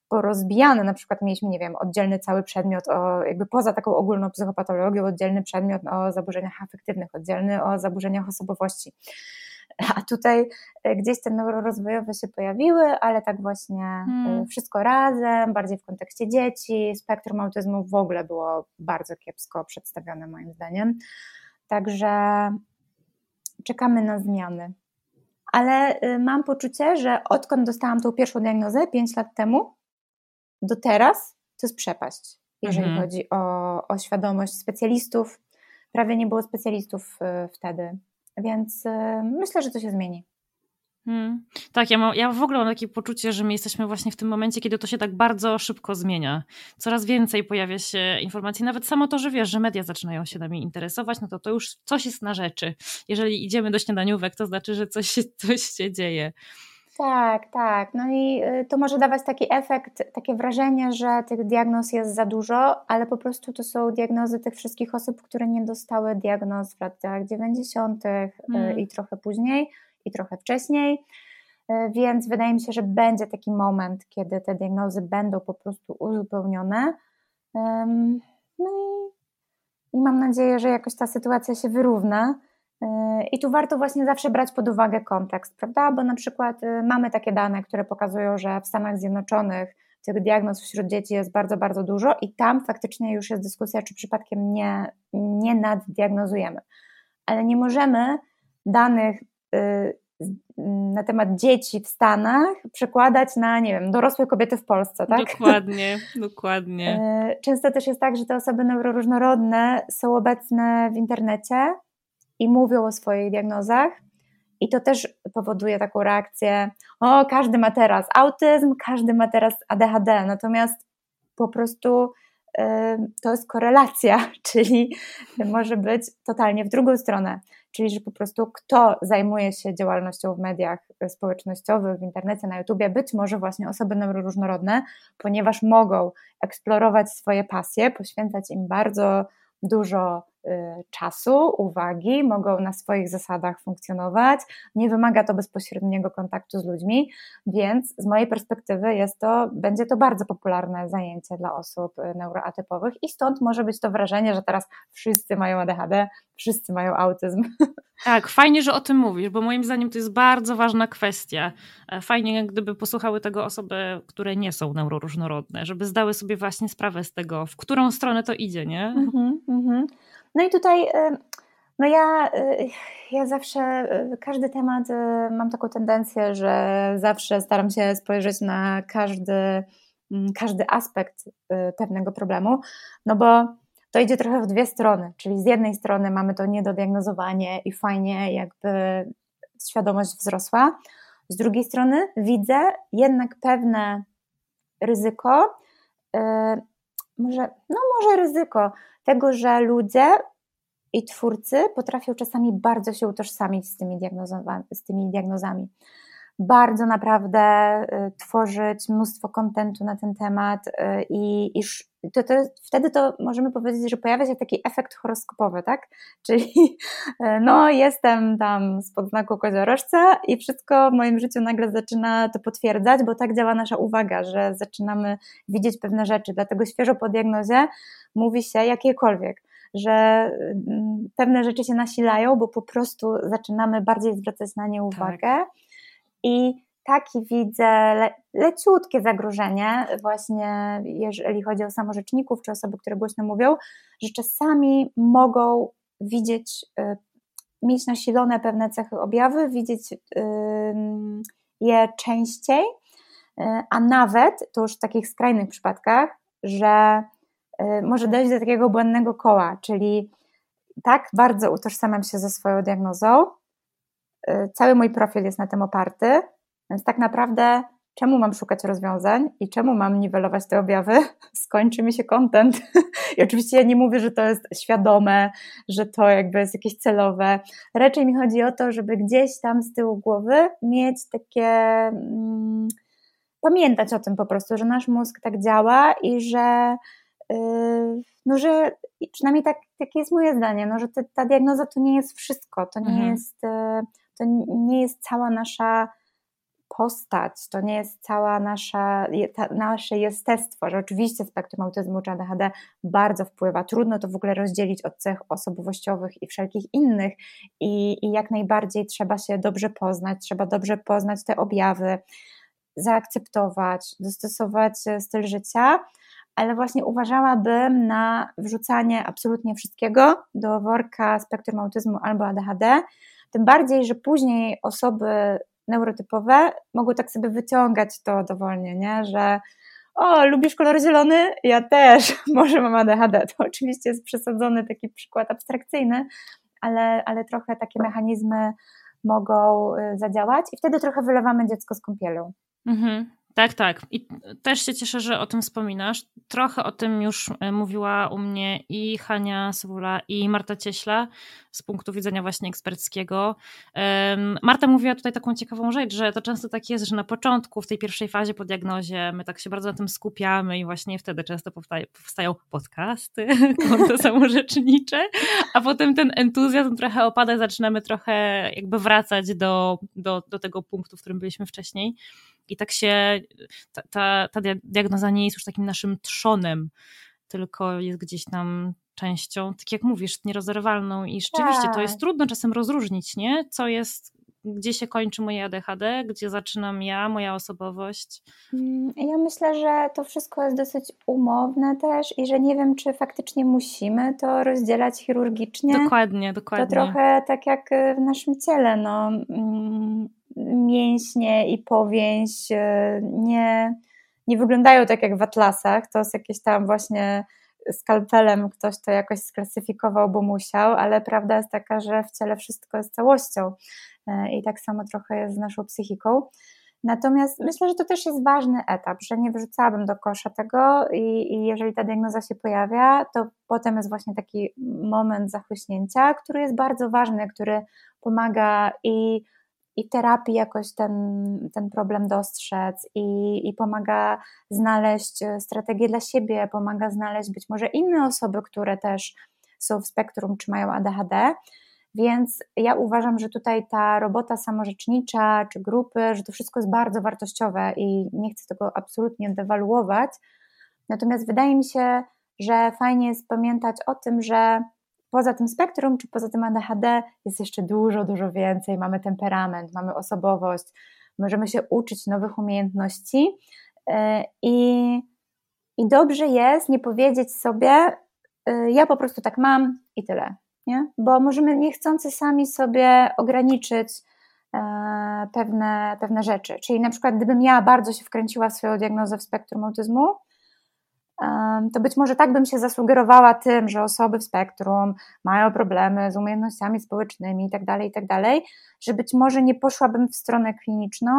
porozbijane, na przykład mieliśmy, nie wiem, oddzielny cały przedmiot o, jakby poza taką ogólną psychopatologią, oddzielny przedmiot o zaburzeniach afektywnych, oddzielny o zaburzeniach osobowości. A tutaj e, gdzieś te neurorozwojowe się pojawiły, ale tak właśnie e, hmm. wszystko razem, bardziej w kontekście dzieci. Spektrum autyzmu w ogóle było bardzo kiepsko przedstawione, moim zdaniem. Także czekamy na zmiany. Ale e, mam poczucie, że odkąd dostałam tą pierwszą diagnozę 5 lat temu, do teraz to jest przepaść, jeżeli mhm. chodzi o, o świadomość specjalistów. Prawie nie było specjalistów wtedy więc y, myślę, że to się zmieni. Hmm. Tak, ja, mam, ja w ogóle mam takie poczucie, że my jesteśmy właśnie w tym momencie, kiedy to się tak bardzo szybko zmienia. Coraz więcej pojawia się informacji, nawet samo to, że wiesz, że media zaczynają się nami interesować, no to to już coś jest na rzeczy. Jeżeli idziemy do śniadaniówek, to znaczy, że coś coś się dzieje. Tak, tak. No i y, to może dawać taki efekt, takie wrażenie, że tych diagnoz jest za dużo, ale po prostu to są diagnozy tych wszystkich osób, które nie dostały diagnoz w latach 90. Mm. i trochę później, i trochę wcześniej. Y, więc wydaje mi się, że będzie taki moment, kiedy te diagnozy będą po prostu uzupełnione. No i i mam nadzieję, że jakoś ta sytuacja się wyrówna. Y, I tu warto właśnie zawsze brać pod uwagę kontekst, prawda? Bo na przykład y, mamy takie dane, które pokazują, że w Stanach Zjednoczonych tych diagnoz wśród dzieci jest bardzo, bardzo dużo i tam faktycznie już jest dyskusja, czy przypadkiem nie, nie naddiagnozujemy. Ale nie możemy danych y, na temat dzieci w Stanach przekładać na, nie wiem, dorosłe kobiety w Polsce, tak? Dokładnie, dokładnie. Często też jest tak, że te osoby neuroróżnorodne są obecne w internecie i mówią o swoich diagnozach. I to też powoduje taką reakcję: o, każdy ma teraz autyzm, każdy ma teraz ADHD. Natomiast po prostu y, to jest korelacja, czyli może być totalnie w drugą stronę. Czyli, że po prostu kto zajmuje się działalnością w mediach społecznościowych, w internecie, na YouTubie, być może właśnie osoby neuroróżnorodne, ponieważ mogą eksplorować swoje pasje, poświęcać im bardzo dużo czasu, uwagi, mogą na swoich zasadach funkcjonować. Nie wymaga to bezpośredniego kontaktu z ludźmi, więc z mojej perspektywy jest to, będzie to bardzo popularne zajęcie dla osób y, neuroatypowych i stąd może być to wrażenie, że teraz wszyscy mają ADHD, wszyscy mają autyzm. Tak, fajnie, że o tym mówisz, bo moim zdaniem to jest bardzo ważna kwestia. E, fajnie, gdyby posłuchały tego osoby, które nie są neuroróżnorodne, żeby zdały sobie właśnie sprawę z tego, w którą stronę to idzie, nie? Mm -hmm, No i tutaj, e, no ja, e, ja zawsze, każdy temat mam taką tendencję, że zawsze staram się spojrzeć na każdy, mm, każdy aspekt pewnego problemu, no bo to idzie trochę w dwie strony, czyli z jednej strony mamy to niedodiagnozowanie i fajnie jakby świadomość wzrosła, z drugiej strony widzę jednak pewne ryzyko, może, no może ryzyko tego, że ludzie i twórcy potrafią czasami bardzo się utożsamić z tymi, z tymi diagnozami. Bardzo naprawdę y, tworzyć mnóstwo kontentu na ten temat y, i, i to, to, wtedy to możemy powiedzieć, że pojawia się taki efekt horoskopowy, tak? Czyli e, no jestem tam spod znaku koziorożca i wszystko w moim życiu nagle zaczyna to potwierdzać, bo tak działa nasza uwaga, że zaczynamy widzieć pewne rzeczy, dlatego świeżo po diagnozie mówi się jakiekolwiek, że pewne rzeczy się nasilają, bo po prostu zaczynamy bardziej zwracać na nie uwagę tak. I taki widzę le, leciutkie zagrożenie, właśnie jeżeli chodzi o samorzeczników czy osoby, które głośno mówią, że czasami mogą widzieć, y, mieć nasilone pewne cechy objawy, widzieć je częściej, y, a nawet, to już w takich skrajnych przypadkach, że y, może dojść do takiego błędnego koła, czyli tak bardzo utożsamiam się ze swoją diagnozą, cały mój profil jest na tym oparty, więc tak naprawdę, czemu mam szukać rozwiązań i czemu mam niwelować te objawy? Skończy mi się content. I oczywiście ja nie mówię, że to jest świadome, że to jakby jest jakieś celowe. Raczej mi chodzi o to, żeby gdzieś tam z tyłu głowy mieć takie. Mm, pamiętać o tym po prostu, że nasz mózg tak działa i że. Yy, no, że przynajmniej tak, takie jest moje zdanie, no, że te, ta diagnoza to nie jest wszystko, to nie, mhm. jest, yy, to nie jest cała nasza postać, to nie jest cała nasza, nasze jestestwo, że oczywiście spektrum autyzmu czy ADHD bardzo wpływa. Trudno to w ogóle rozdzielić od cech osobowościowych i wszelkich innych i, i jak najbardziej trzeba się dobrze poznać, trzeba dobrze poznać te objawy, zaakceptować, dostosować styl życia, ale właśnie uważałabym na wrzucanie absolutnie wszystkiego do worka spektrum autyzmu albo ADHD, tym bardziej, że później osoby neurotypowe mogły tak sobie wyciągać to dowolnie, nie? że o, lubisz kolor zielony? Ja też, może mam ADHD. To oczywiście jest przesadzony taki przykład abstrakcyjny, ale, ale trochę takie mechanizmy mogą y, zadziałać i wtedy trochę wylewamy dziecko z kąpielą. Mhm. Tak, tak. I też się cieszę, że o tym wspominasz. Trochę o tym już e, mówiła u mnie i Hania Sewula, i Marta Cieśla z punktu widzenia właśnie eksperckiego. Marta mówiła tutaj taką ciekawą rzecz, że to często tak jest, że na początku, w tej pierwszej fazie po diagnozie, my tak się bardzo na tym skupiamy i właśnie wtedy często powstają podcasty, konto samorzecznicze, a potem ten entuzjazm trochę opada, zaczynamy trochę jakby wracać do, do, do tego punktu, w którym byliśmy wcześniej. I tak się ta, ta, ta diagnoza nie jest już takim naszym trzonem, tylko jest gdzieś tam częścią, tak jak mówisz, nierozerwalną i rzeczywiście tak. to jest tak. trudno czasem rozróżnić, nie? Co jest, gdzie się kończy moje ADHD, gdzie zaczynam ja, moja osobowość. Mm, ja myślę, że to wszystko jest dosyć umowne też i że nie wiem, czy faktycznie musimy to rozdzielać chirurgicznie. Dokładnie, dokładnie. To trochę tak jak w naszym ciele, no mm, mięśnie i powięź e, nie, nie wyglądają tak jak w atlasach, to jest jakieś tam właśnie skalpelem ktoś to jakoś sklasyfikował, bo musiał, ale prawda jest taka, że w ciele wszystko jest całością e, i tak samo trochę jest z naszą psychiką. Natomiast myślę, że to też jest ważny etap, że nie wyrzucałabym do kosza tego i, i, jeżeli ta diagnoza się pojawia, to potem jest właśnie taki moment zachłyśnięcia, który jest bardzo ważny, który pomaga i i terapii jakoś ten, ten problem dostrzec i, i pomaga znaleźć e, strategię dla siebie, pomaga znaleźć być może inne osoby, które też są w spektrum czy mają ADHD. Więc ja uważam, że tutaj ta robota samorzecznicza czy grupy, że to wszystko jest bardzo wartościowe i nie chcę tego absolutnie dewaluować. Natomiast wydaje mi się, że fajnie jest pamiętać o tym, że poza tym spektrum, czy poza tym ADHD jest jeszcze dużo, dużo więcej. Mamy temperament, mamy osobowość, możemy się uczyć nowych umiejętności e, i, i dobrze jest nie powiedzieć sobie, e, ja po prostu tak mam i tyle, nie? Bo możemy niechcący sami sobie ograniczyć e, pewne, pewne rzeczy. Czyli na przykład gdybym ja bardzo się wkręciła w swoją diagnozę w spektrum autyzmu, to być może tak bym się zasugerowała tym, że osoby w spektrum mają problemy z umiejętnościami społecznymi itd., tak itd., tak że być może nie poszłabym w stronę kliniczną,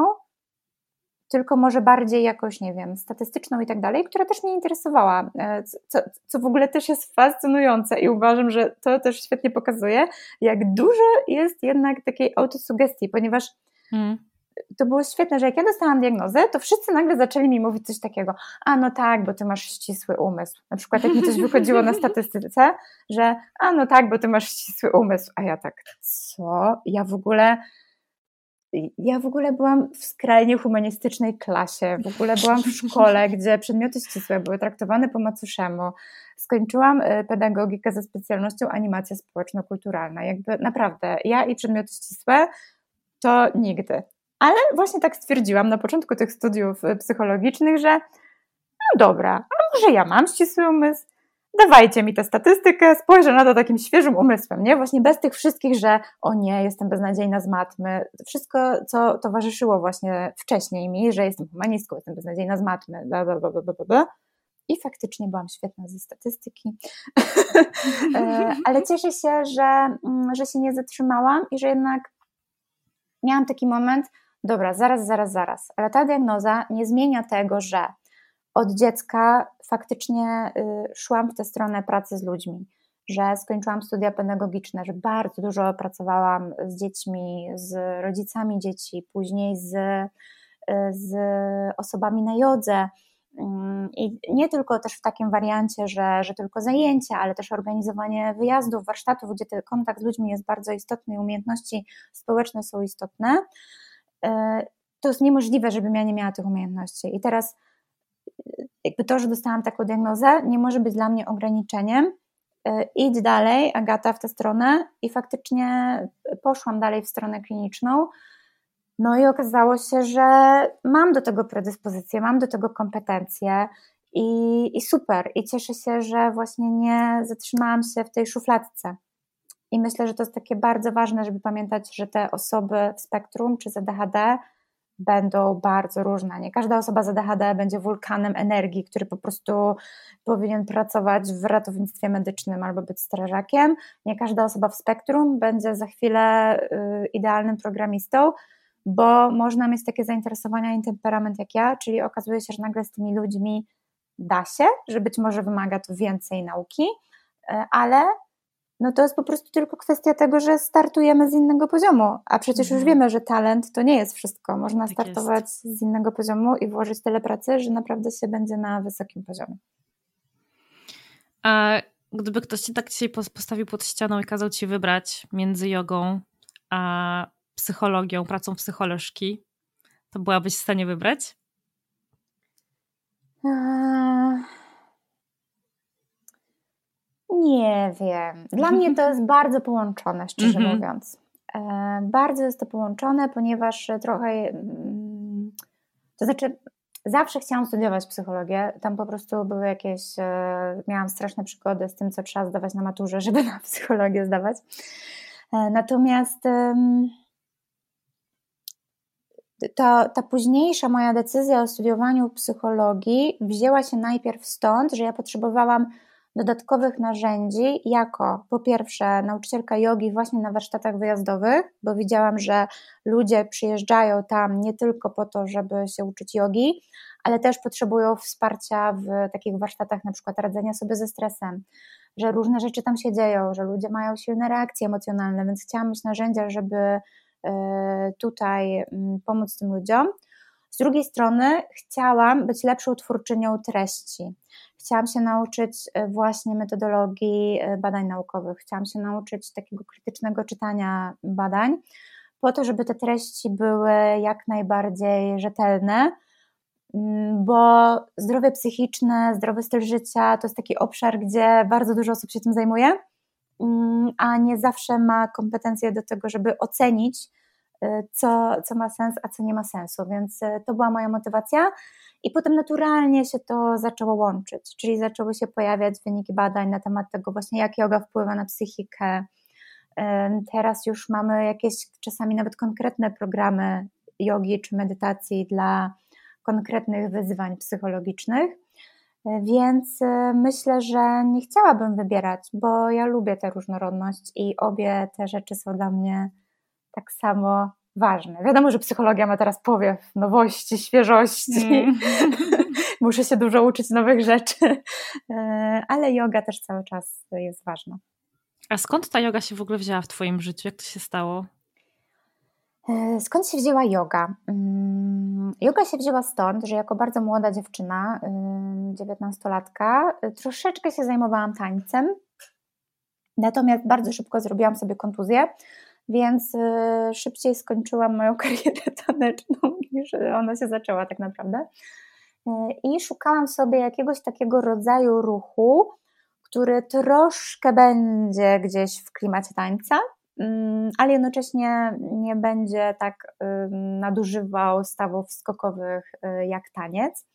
tylko może bardziej jakoś, nie wiem, statystyczną i tak dalej, która też mnie interesowała, e, co, co w ogóle też jest fascynujące i uważam, że to też świetnie pokazuje, jak dużo jest jednak takiej autosugestii, ponieważ mm to było świetne, że jak ja dostałam diagnozę, to wszyscy nagle zaczęli mi mówić coś takiego, a no tak, bo ty masz ścisły umysł. Na przykład jak mi coś wychodziło na statystyce, że a no tak, bo ty masz ścisły umysł, a ja tak, co? Ja w ogóle ja w ogóle byłam w skrajnie humanistycznej klasie, w ogóle byłam w szkole, gdzie przedmioty ścisłe były traktowane po macuszemu. Skończyłam y, pedagogikę ze specjalnością animacja społeczno-kulturalna. Jakby naprawdę, ja i przedmioty ścisłe to nigdy. Ale właśnie tak stwierdziłam na początku tych studiów y, psychologicznych, że no dobra, a może ja mam ścisły umysł? Dawajcie mi tę statystykę, spojrzę na to takim świeżym umysłem, nie? Właśnie bez tych wszystkich, że o nie, jestem beznadziejna z matmy. Wszystko, co towarzyszyło właśnie wcześniej mi, że jestem humanistką, jestem beznadziejna z matmy, bla, bla, bla, bla, bla. I faktycznie byłam świetna ze statystyki. E, ale cieszę się, że, mm, że się nie zatrzymałam i że jednak miałam taki moment, dobra, zaraz, zaraz, zaraz, ale ta diagnoza nie zmienia tego, że od dziecka faktycznie y, szłam w tę stronę pracy z ludźmi, że skończyłam studia pedagogiczne, że bardzo dużo pracowałam z dziećmi, z rodzicami dzieci, później z, y, z osobami na jodze. Mm, I nie tylko też w takim wariancie, że, że tylko zajęcia, ale też organizowanie wyjazdów, warsztatów, gdzie ten kontakt z ludźmi jest bardzo istotny i umiejętności społeczne są istotne. E, to jest niemożliwe, żebym ja nie miała tych umiejętności. I teraz e, jakby to, że dostałam taką diagnozę, nie może być dla mnie ograniczeniem. E, idź dalej, Agata, w tę stronę i faktycznie poszłam dalej w stronę kliniczną. No i okazało się, że mam do tego predyspozycję, mam do tego kompetencje i, i super. I cieszę się, że właśnie nie zatrzymałam się w tej szufladce. I myślę, że to jest takie bardzo ważne, żeby pamiętać, że te osoby w spektrum czy z ADHD będą bardzo różne. Nie każda osoba z ADHD będzie wulkanem energii, który po prostu powinien pracować w ratownictwie medycznym albo być strażakiem. Nie każda osoba w spektrum będzie za chwilę y, idealnym programistą, bo można mieć takie zainteresowania i temperament jak ja, czyli okazuje się, że nagle z tymi ludźmi da się, że być może wymaga to więcej nauki, y, ale no to jest po prostu tylko kwestia tego, że startujemy z innego poziomu, a przecież mhm. już wiemy, że talent to nie jest wszystko. Można tak startować jest. z innego poziomu i włożyć tyle pracy, że naprawdę się będzie na wysokim poziomie. A gdyby ktoś ci tak dzisiaj postawił pod ścianą i kazał ci wybrać między jogą a psychologią, pracą psycholożki, to byłabyś w stanie wybrać? Nie wiem. Dla mnie to jest bardzo połączone, szczerze mm -hmm. mówiąc. E, bardzo jest to połączone, ponieważ trochę. Mm, to znaczy, zawsze chciałam studiować psychologię. Tam po prostu były jakieś. E, miałam straszne przygody z tym, co trzeba zdawać na maturze, żeby na psychologię zdawać. E, natomiast to, ta późniejsza moja decyzja o studiowaniu psychologii wzięła się najpierw stąd, że ja potrzebowałam dodatkowych narzędzi jako po pierwsze nauczycielka jogi właśnie na warsztatach wyjazdowych, bo widziałam, że ludzie przyjeżdżają tam nie tylko po to, żeby się uczyć jogi, ale też potrzebują wsparcia w takich warsztatach na przykład radzenia sobie ze stresem, że różne rzeczy tam się dzieją, że ludzie mają silne reakcje emocjonalne, więc chciałam mieć narzędzia, żeby e, tutaj mm, pomóc tym ludziom. Z drugiej strony chciałam być lepszą twórczynią treści. Chciałam się nauczyć e, właśnie metodologii e, badań naukowych, chciałam się nauczyć takiego krytycznego czytania badań, po to, żeby te treści były jak najbardziej rzetelne, mm, bo zdrowie psychiczne, zdrowy styl życia to jest taki obszar, gdzie bardzo dużo osób się tym zajmuje, mm, a nie zawsze ma kompetencje do tego, żeby ocenić, co, co ma sens, a co nie ma sensu. Więc to była moja motywacja. I potem naturalnie się to zaczęło łączyć, czyli zaczęły się pojawiać wyniki badań na temat tego właśnie, jak yoga wpływa na psychikę. Teraz już mamy jakieś czasami nawet konkretne programy jogi czy medytacji dla konkretnych wyzwań psychologicznych. E, więc e, myślę, że nie chciałabym wybierać, bo ja lubię tę różnorodność i obie te rzeczy są dla mnie tak samo ważne. Wiadomo, że psychologia ma teraz powiew nowości, świeżości. Mm. Muszę się dużo uczyć nowych rzeczy, e, ale yoga też cały czas jest ważna. A skąd ta yoga się w ogóle wzięła w Twoim życiu? Jak to się stało? E, skąd się wzięła yoga? Mm, yoga się wzięła stąd, że jako bardzo młoda dziewczyna, dziewiętnastolatka, troszeczkę się zajmowałam tańcem, natomiast bardzo szybko zrobiłam sobie kontuzję więc y, szybciej skończyłam moją karierę taneczną niż ona się zaczęła tak naprawdę. Y, I szukałam sobie jakiegoś takiego rodzaju ruchu, który troszkę będzie gdzieś w klimacie tańca, mm, ale jednocześnie nie będzie tak nadużywał stawów skokowych y, jak taniec.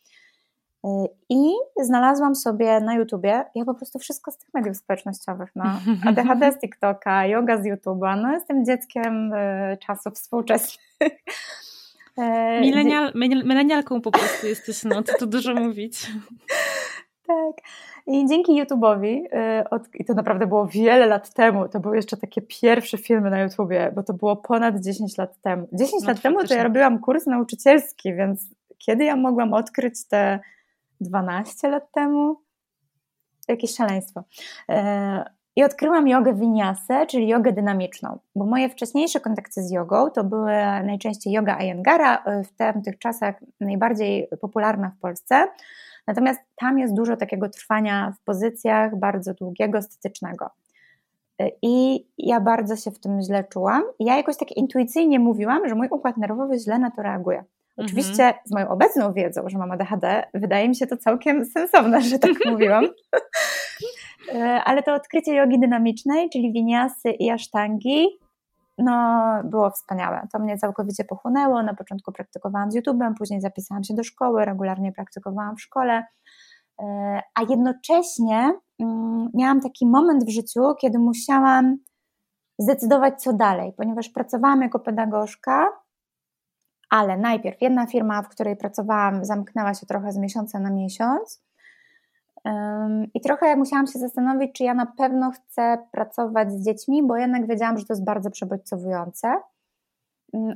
I znalazłam sobie na YouTubie, ja po prostu wszystko z tych mediów społecznościowych, no, ADHD z TikToka, yoga z YouTube'a, no jestem dzieckiem y, czasów współczesnych. E, Milenial, milenialką po prostu jesteś, no, co tu dużo mówić. Tak. I dzięki YouTube'owi, y, i to naprawdę było wiele lat temu, to były jeszcze takie pierwsze filmy na YouTubie, bo to było ponad 10 lat temu. 10 no, lat temu to ja robiłam kurs nauczycielski, więc kiedy ja mogłam odkryć te 12 lat temu. Jakieś szaleństwo. E, I odkryłam jogę winiasę, czyli jogę dynamiczną, bo moje wcześniejsze kontakty z jogą to były najczęściej yoga Ayengara, e, w tamtych czasach najbardziej popularna w Polsce. Natomiast tam jest dużo takiego trwania w pozycjach bardzo długiego, statycznego. E, I ja bardzo się w tym źle czułam. Ja jakoś tak intuicyjnie mówiłam, że mój układ nerwowy źle na to reaguje. Oczywiście mhm. z moją obecną wiedzą, że mam ADHD, wydaje mi się to całkiem sensowne, że tak mówiłam. E, ale to odkrycie jogi dynamicznej, czyli winiasy i asztangi, no było wspaniałe. To mnie całkowicie pochłonęło. Na początku praktykowałam z YouTube'em, później zapisałam się do szkoły, regularnie praktykowałam w szkole. E, a jednocześnie mm, miałam taki moment w życiu, kiedy musiałam zdecydować, co dalej, ponieważ pracowałam jako pedagogzka ale najpierw jedna firma, w której pracowałam, zamknęła się trochę z miesiąca na miesiąc. I trochę musiałam się zastanowić, czy ja na pewno chcę pracować z dziećmi, bo jednak wiedziałam, że to jest bardzo przebodźcowujące.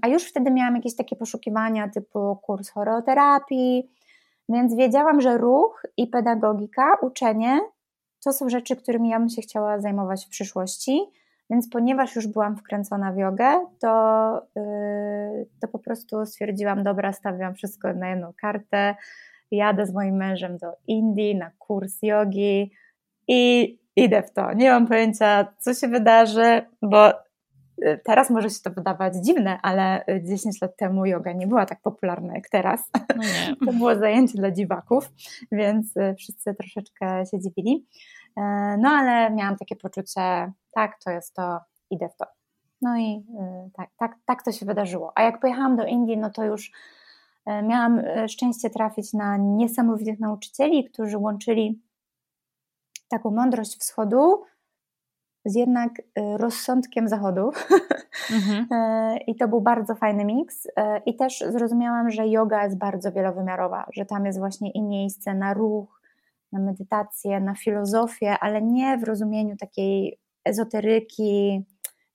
A już wtedy miałam jakieś takie poszukiwania typu kurs choreoterapii, więc wiedziałam, że ruch i pedagogika, uczenie to są rzeczy, którymi ja bym się chciała zajmować w przyszłości. Więc ponieważ już byłam wkręcona w jogę, to, yy, to po prostu stwierdziłam, dobra, stawiam wszystko na jedną kartę, jadę z moim mężem do Indii na kurs jogi i idę w to. Nie mam pojęcia, co się wydarzy, bo y, teraz może się to wydawać dziwne, ale 10 lat temu yoga nie była tak popularna jak teraz. No to było zajęcie dla dziwaków, więc y, wszyscy troszeczkę się dziwili. No ale miałam takie poczucie, tak, to jest to, idę w to. No i tak, tak, tak to się wydarzyło. A jak pojechałam do Indii, no to już miałam szczęście trafić na niesamowitych nauczycieli, którzy łączyli taką mądrość wschodu z jednak y, rozsądkiem zachodu. Mhm. E, I to był bardzo fajny miks. E, I też zrozumiałam, że yoga jest bardzo wielowymiarowa, że tam jest właśnie i miejsce na ruch, na medytację, na filozofię, ale nie w rozumieniu takiej ezoteryki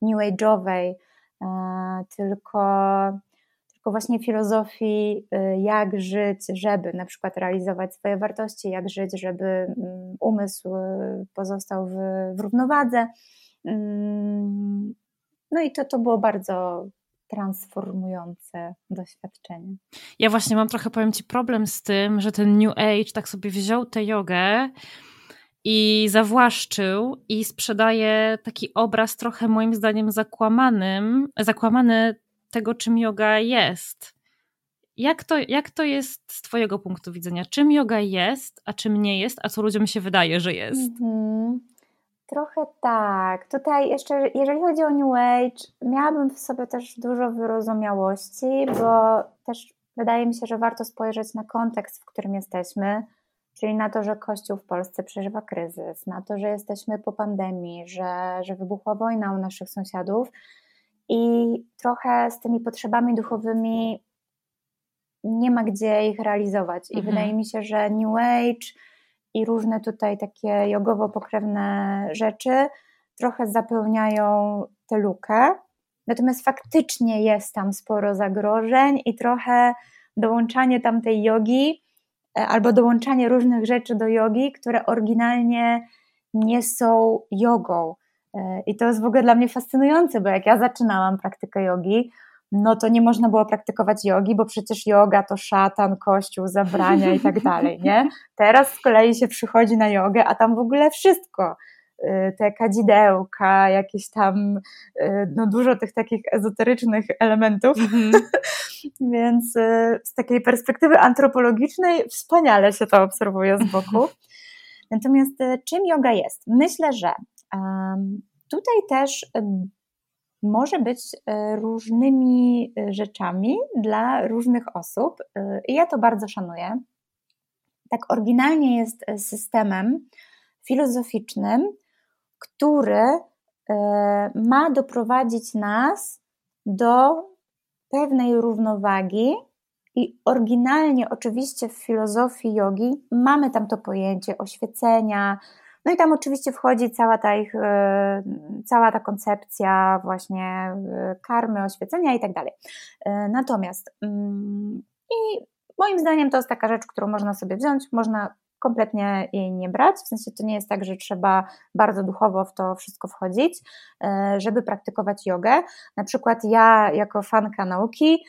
new age'owej, e, tylko tylko właśnie filozofii, y, jak żyć, żeby na przykład realizować swoje wartości, jak żyć, żeby mm, umysł y, pozostał w, w równowadze. Mm, no i to, to było bardzo transformujące doświadczenie. Ja właśnie mam trochę, powiem Ci, problem z tym, że ten New Age tak sobie wziął tę jogę i zawłaszczył i sprzedaje taki obraz trochę moim zdaniem zakłamanym, zakłamany tego, czym yoga jest. Jak to, jak to jest z Twojego punktu widzenia? Czym yoga jest, a czym nie jest, a co ludziom się wydaje, że jest? Mm-hmm. Trochę tak. Tutaj jeszcze, jeżeli chodzi o New Age, miałabym w sobie też dużo wyrozumiałości, bo też wydaje mi się, że warto spojrzeć na kontekst, w którym jesteśmy, czyli na to, że Kościół w Polsce przeżywa kryzys, na to, że jesteśmy po pandemii, że, że wybuchła wojna u naszych sąsiadów i trochę z tymi potrzebami duchowymi nie ma gdzie ich realizować. I mhm. wydaje mi się, że New Age i różne tutaj takie jogowo-pokrewne rzeczy trochę zapełniają tę lukę. Natomiast faktycznie jest tam sporo zagrożeń i trochę dołączanie tam tej jogi e, albo dołączanie różnych rzeczy do jogi, które oryginalnie nie są jogą. E, I to jest w ogóle dla mnie fascynujące, bo jak ja zaczynałam praktykę jogi, no to nie można było praktykować jogi, bo przecież yoga to szatan, kościół, zabrania i tak dalej, nie? Teraz z kolei się przychodzi na jogę, a tam w ogóle wszystko e, te kadzidełka, jakieś tam, e, no dużo tych takich ezoterycznych elementów, mm -hmm. więc z takiej perspektywy antropologicznej wspaniale się to obserwuje z boku. Natomiast czym yoga jest? Myślę, że Tutaj też może być e, różnymi e, rzeczami dla różnych osób e, i ja to bardzo szanuję. Tak, oryginalnie jest systemem filozoficznym, który ma doprowadzić nas do pewnej równowagi. I oryginalnie, oczywiście, w filozofii jogi mamy tam to pojęcie oświecenia, no i tam oczywiście wchodzi cała ta ich, e, cała ta koncepcja właśnie e, karmy, oświecenia i tak dalej. E, natomiast mm, i moim zdaniem to jest taka rzecz, którą można sobie wziąć, można kompletnie jej nie brać. W sensie to nie jest tak, że trzeba bardzo duchowo w to wszystko wchodzić, żeby praktykować jogę. Na przykład ja, jako fanka nauki,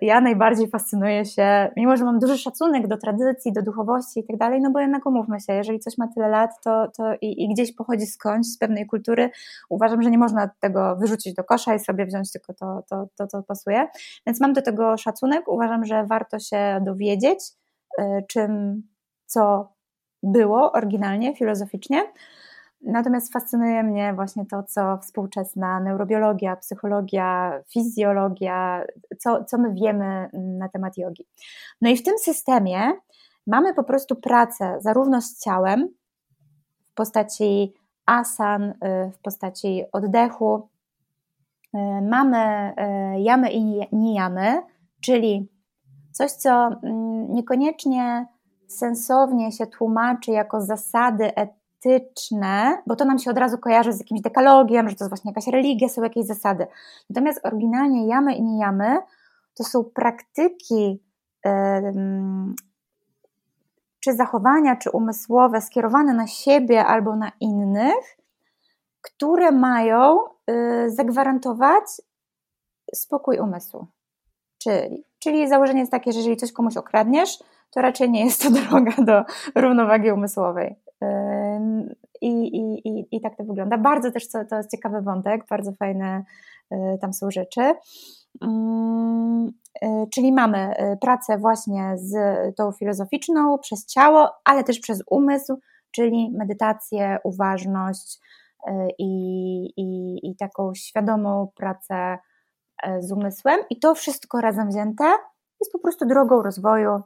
ja najbardziej fascynuję się, mimo że mam duży szacunek do tradycji, do duchowości i tak dalej, no bo jednak umówmy się, jeżeli coś ma tyle lat to, to i, i, gdzieś pochodzi skądś, z pewnej kultury, uważam, że nie można tego wyrzucić do kosza i sobie wziąć tylko to, to, to co pasuje. Więc mam do tego szacunek, uważam, że warto się dowiedzieć, y, czym co było oryginalnie, filozoficznie. Natomiast fascynuje mnie właśnie to, co współczesna neurobiologia, psychologia, fizjologia, co, co my wiemy na temat jogi. No i w tym systemie mamy po prostu pracę zarówno z ciałem w postaci asan, y, w postaci oddechu. Y, mamy y, jamy i nijamy, czyli coś, co mm, niekoniecznie sensownie się tłumaczy jako zasady etyczne, bo to nam się od razu kojarzy z jakimś dekalogiem, że to jest właśnie jakaś religia, są jakieś zasady. Natomiast oryginalnie jamy i nijamy to są praktyki czy zachowania, czy umysłowe skierowane na siebie albo na innych, które mają y, zagwarantować spokój umysłu. Czyli, czyli założenie jest takie, że jeżeli coś komuś okradniesz, to raczej nie jest to droga do równowagi umysłowej. I, i, i, I tak to wygląda. Bardzo też to, to jest ciekawy wątek, bardzo fajne y, tam są rzeczy. Y, czyli mamy y, pracę właśnie z tą filozoficzną przez ciało, ale też przez umysł, czyli medytację, uważność i, i, i taką świadomą pracę z umysłem. I to wszystko razem wzięte jest po prostu drogą rozwoju,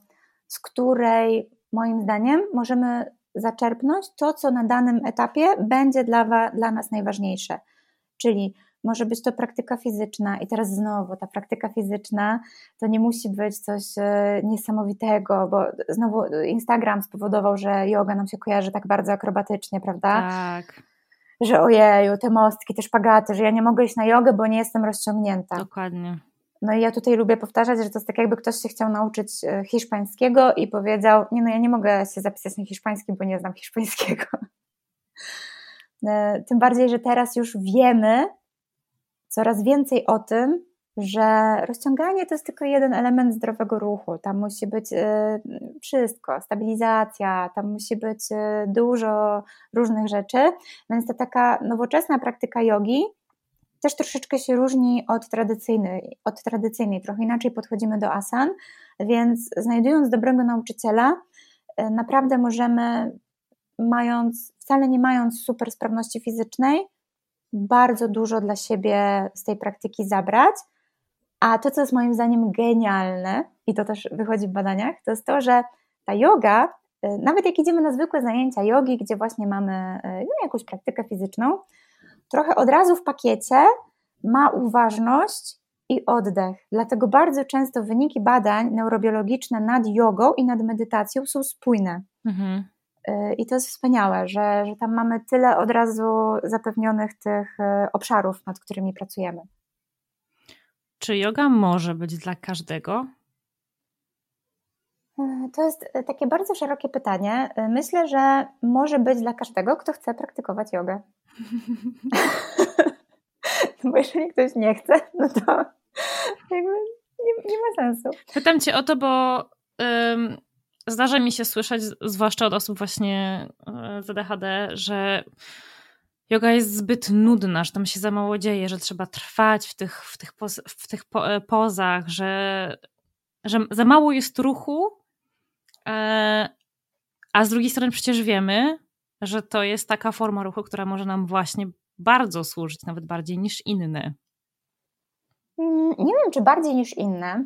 z której moim zdaniem możemy zaczerpnąć to, co na danym etapie będzie dla, dla nas najważniejsze. Czyli może być to praktyka fizyczna, i teraz znowu ta praktyka fizyczna to nie musi być coś e, niesamowitego, bo znowu Instagram spowodował, że yoga nam się kojarzy tak bardzo akrobatycznie, prawda? Tak. Że ojeju, te mostki, te szpagaty, że ja nie mogę iść na jogę, bo nie jestem rozciągnięta. Dokładnie. No i ja tutaj lubię powtarzać, że to jest tak jakby ktoś się chciał nauczyć e, hiszpańskiego i powiedział, nie no ja nie mogę się zapisać na hiszpańskim, bo nie znam hiszpańskiego. E, tym bardziej, że teraz już wiemy coraz więcej o tym, że rozciąganie to jest tylko jeden element zdrowego ruchu. Tam musi być e, wszystko, stabilizacja, tam musi być dużo różnych rzeczy. Więc ta taka nowoczesna praktyka jogi też troszeczkę się różni od tradycyjnej, od tradycyjnej. Trochę inaczej podchodzimy do asan, więc znajdując dobrego nauczyciela, e, naprawdę możemy, mając, wcale nie mając super sprawności fizycznej, bardzo dużo dla siebie z tej praktyki zabrać. A to, co jest moim zdaniem genialne, i to też wychodzi w badaniach, to jest to, że ta yoga, e, nawet jak idziemy na zwykłe zajęcia jogi, gdzie właśnie mamy e, no, jakąś praktykę fizyczną, trochę od razu w pakiecie ma uważność i oddech. Dlatego bardzo często wyniki badań neurobiologiczne nad jogą i nad medytacją są spójne. Mhm. Y, I to jest wspaniałe, że, że tam mamy tyle od razu zapewnionych tych y, obszarów, nad którymi pracujemy. Czy yoga może być dla każdego? Y, to jest takie bardzo szerokie pytanie. Myślę, że może być dla każdego, kto chce praktykować jogę. bo jeżeli ktoś nie chce, no to jakby nie, nie ma sensu. Pytam cię o to, bo zdarza mi się słyszeć, zwłaszcza od osób właśnie z ADHD, że yoga jest zbyt nudna, że tam się za mało dzieje, że trzeba trwać w tych, w tych, poz, w tych po, e, pozach, że, że za mało jest ruchu, e, a z drugiej strony przecież wiemy, że to jest taka forma ruchu, która może nam właśnie bardzo służyć, nawet bardziej niż inne. Mm, nie wiem, czy bardziej niż inne.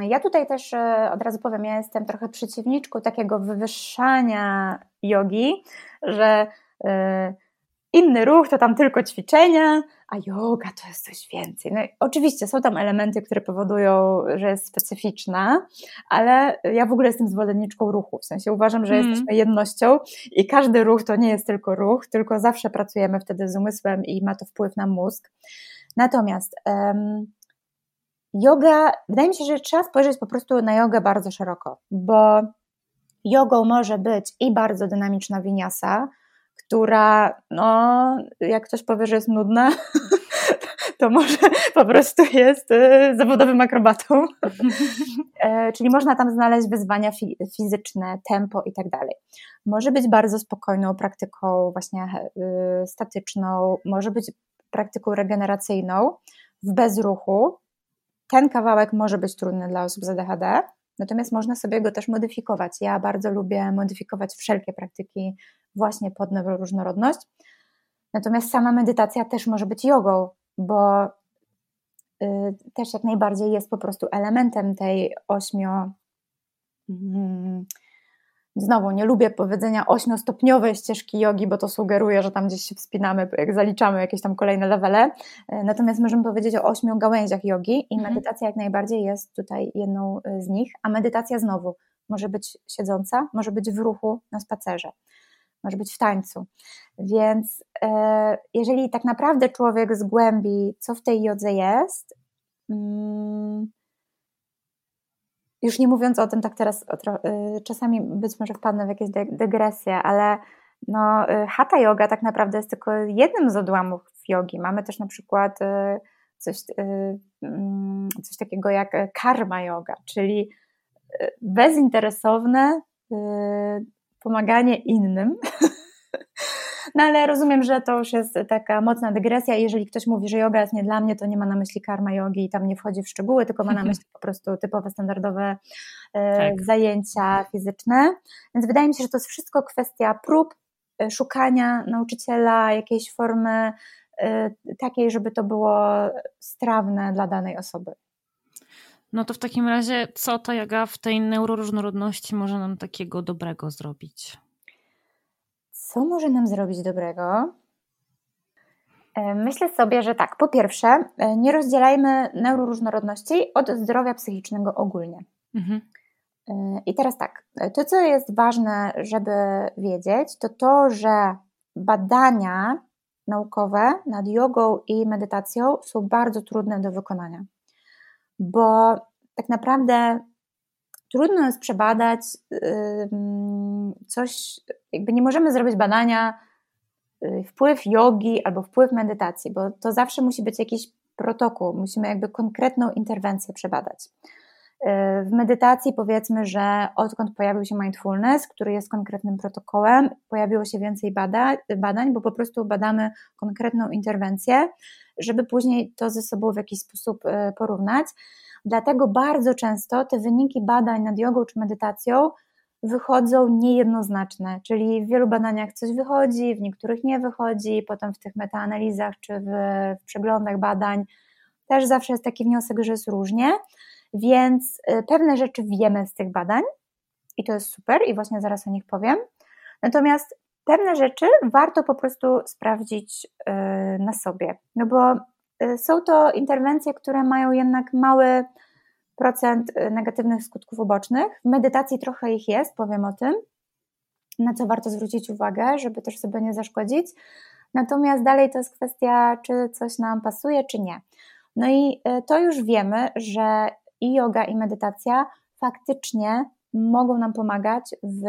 Ja tutaj też e, od razu powiem, ja jestem trochę przeciwniczką takiego wywyższania jogi, że e, inny ruch to tam tylko ćwiczenia, a yoga to jest coś więcej. No, oczywiście są tam elementy, które powodują, że jest specyficzna, ale ja w ogóle jestem zwolenniczką ruchu. W sensie uważam, że mm. jesteśmy jednością i każdy ruch to nie jest tylko ruch, tylko zawsze pracujemy wtedy z umysłem i ma to wpływ na mózg. Natomiast um, yoga, wydaje mi się, że trzeba spojrzeć po prostu na jogę bardzo szeroko, bo jogą może być i bardzo dynamiczna winiasa, która, no, jak ktoś powie, że jest nudna, to może po prostu jest y, zawodowym akrobatą. E, czyli można tam znaleźć wyzwania fizyczne, tempo i tak dalej. Może być bardzo spokojną praktyką, właśnie y, statyczną, może być praktyką regeneracyjną w bezruchu. Ten kawałek może być trudny dla osób z ADHD, natomiast można sobie go też modyfikować. Ja bardzo lubię modyfikować wszelkie praktyki właśnie pod różnorodność. Natomiast sama medytacja też może być jogą, bo y, też jak najbardziej jest po prostu elementem tej ośmio. Mm, znowu nie lubię powiedzenia ośmiostopniowej ścieżki jogi, bo to sugeruje, że tam gdzieś się wspinamy, jak zaliczamy jakieś tam kolejne levele. Y, natomiast możemy powiedzieć o ośmiu gałęziach jogi i mhm. medytacja jak najbardziej jest tutaj jedną y, z nich, a medytacja znowu może być siedząca, może być w ruchu na spacerze może być w tańcu. Więc e, jeżeli tak naprawdę człowiek zgłębi, co w tej jodze jest, mm, już nie mówiąc o tym, tak teraz e, czasami być może wpadnę w jakieś dygresje, ale no, e, hatha yoga tak naprawdę jest tylko jednym z odłamów jogi. Mamy też na przykład coś, mm, coś takiego jak karma yoga, czyli bezinteresowne pomaganie innym. No ale rozumiem, że to już jest taka mocna dygresja. Jeżeli ktoś mówi, że yoga jest nie dla mnie, to nie ma na myśli karma jogi i tam nie wchodzi w szczegóły, tylko ma na myśli po prostu typowe, standardowe e, tak. zajęcia fizyczne. Więc wydaje mi się, że to jest wszystko kwestia prób, szukania nauczyciela, jakiejś formy takiej, żeby to było strawne dla danej osoby. No to w takim razie, co ta joga w tej neuroróżnorodności może nam takiego dobrego zrobić? Co może nam zrobić dobrego? E, myślę sobie, że tak, po pierwsze, e, nie rozdzielajmy neuroróżnorodności od zdrowia psychicznego ogólnie. Mhm. E, I teraz tak, to co jest ważne, żeby wiedzieć, to to, że badania naukowe nad jogą i medytacją są bardzo trudne do wykonania, bo tak naprawdę trudno jest przebadać coś, jakby nie możemy zrobić badania y, wpływ jogi albo wpływ medytacji, bo to zawsze musi być jakiś protokół, musimy jakby konkretną interwencję przebadać. W medytacji powiedzmy, że odkąd pojawił się mindfulness, który jest konkretnym protokołem, pojawiło się więcej badań, badań, bo po prostu badamy konkretną interwencję, żeby później to ze sobą w jakiś sposób y, porównać. Dlatego bardzo często te wyniki badań nad jogą czy medytacją wychodzą niejednoznaczne, czyli w wielu badaniach coś wychodzi, w niektórych nie wychodzi, potem w tych metaanalizach czy w, w przeglądach badań też zawsze jest taki wniosek, że jest różnie, więc y, pewne rzeczy wiemy z tych badań i to jest super i właśnie zaraz o nich powiem. Natomiast pewne rzeczy warto po prostu sprawdzić y, na sobie, no bo y, są to interwencje, które mają jednak mały procent negatywnych skutków ubocznych. W medytacji trochę ich jest, powiem o tym, na co warto zwrócić uwagę, żeby też sobie nie zaszkodzić. Natomiast dalej to jest kwestia, czy coś nam pasuje, czy nie. No i to już wiemy, że i yoga, i medytacja faktycznie mogą nam pomagać w,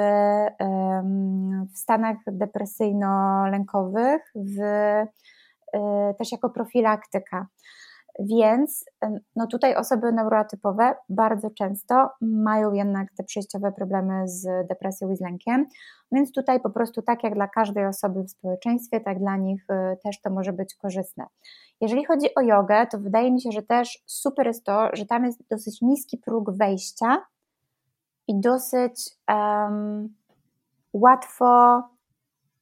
w stanach depresyjno-lękowych, w, y, też jako profilaktyka. Więc no tutaj osoby neurotypowe bardzo często mają jednak te przejściowe problemy z depresją i z lękiem, więc tutaj po prostu tak jak dla każdej osoby w społeczeństwie, tak dla nich y, też to może być korzystne. Jeżeli chodzi o jogę, to wydaje mi się, że też super jest to, że tam jest dosyć niski próg wejścia i dosyć um, łatwo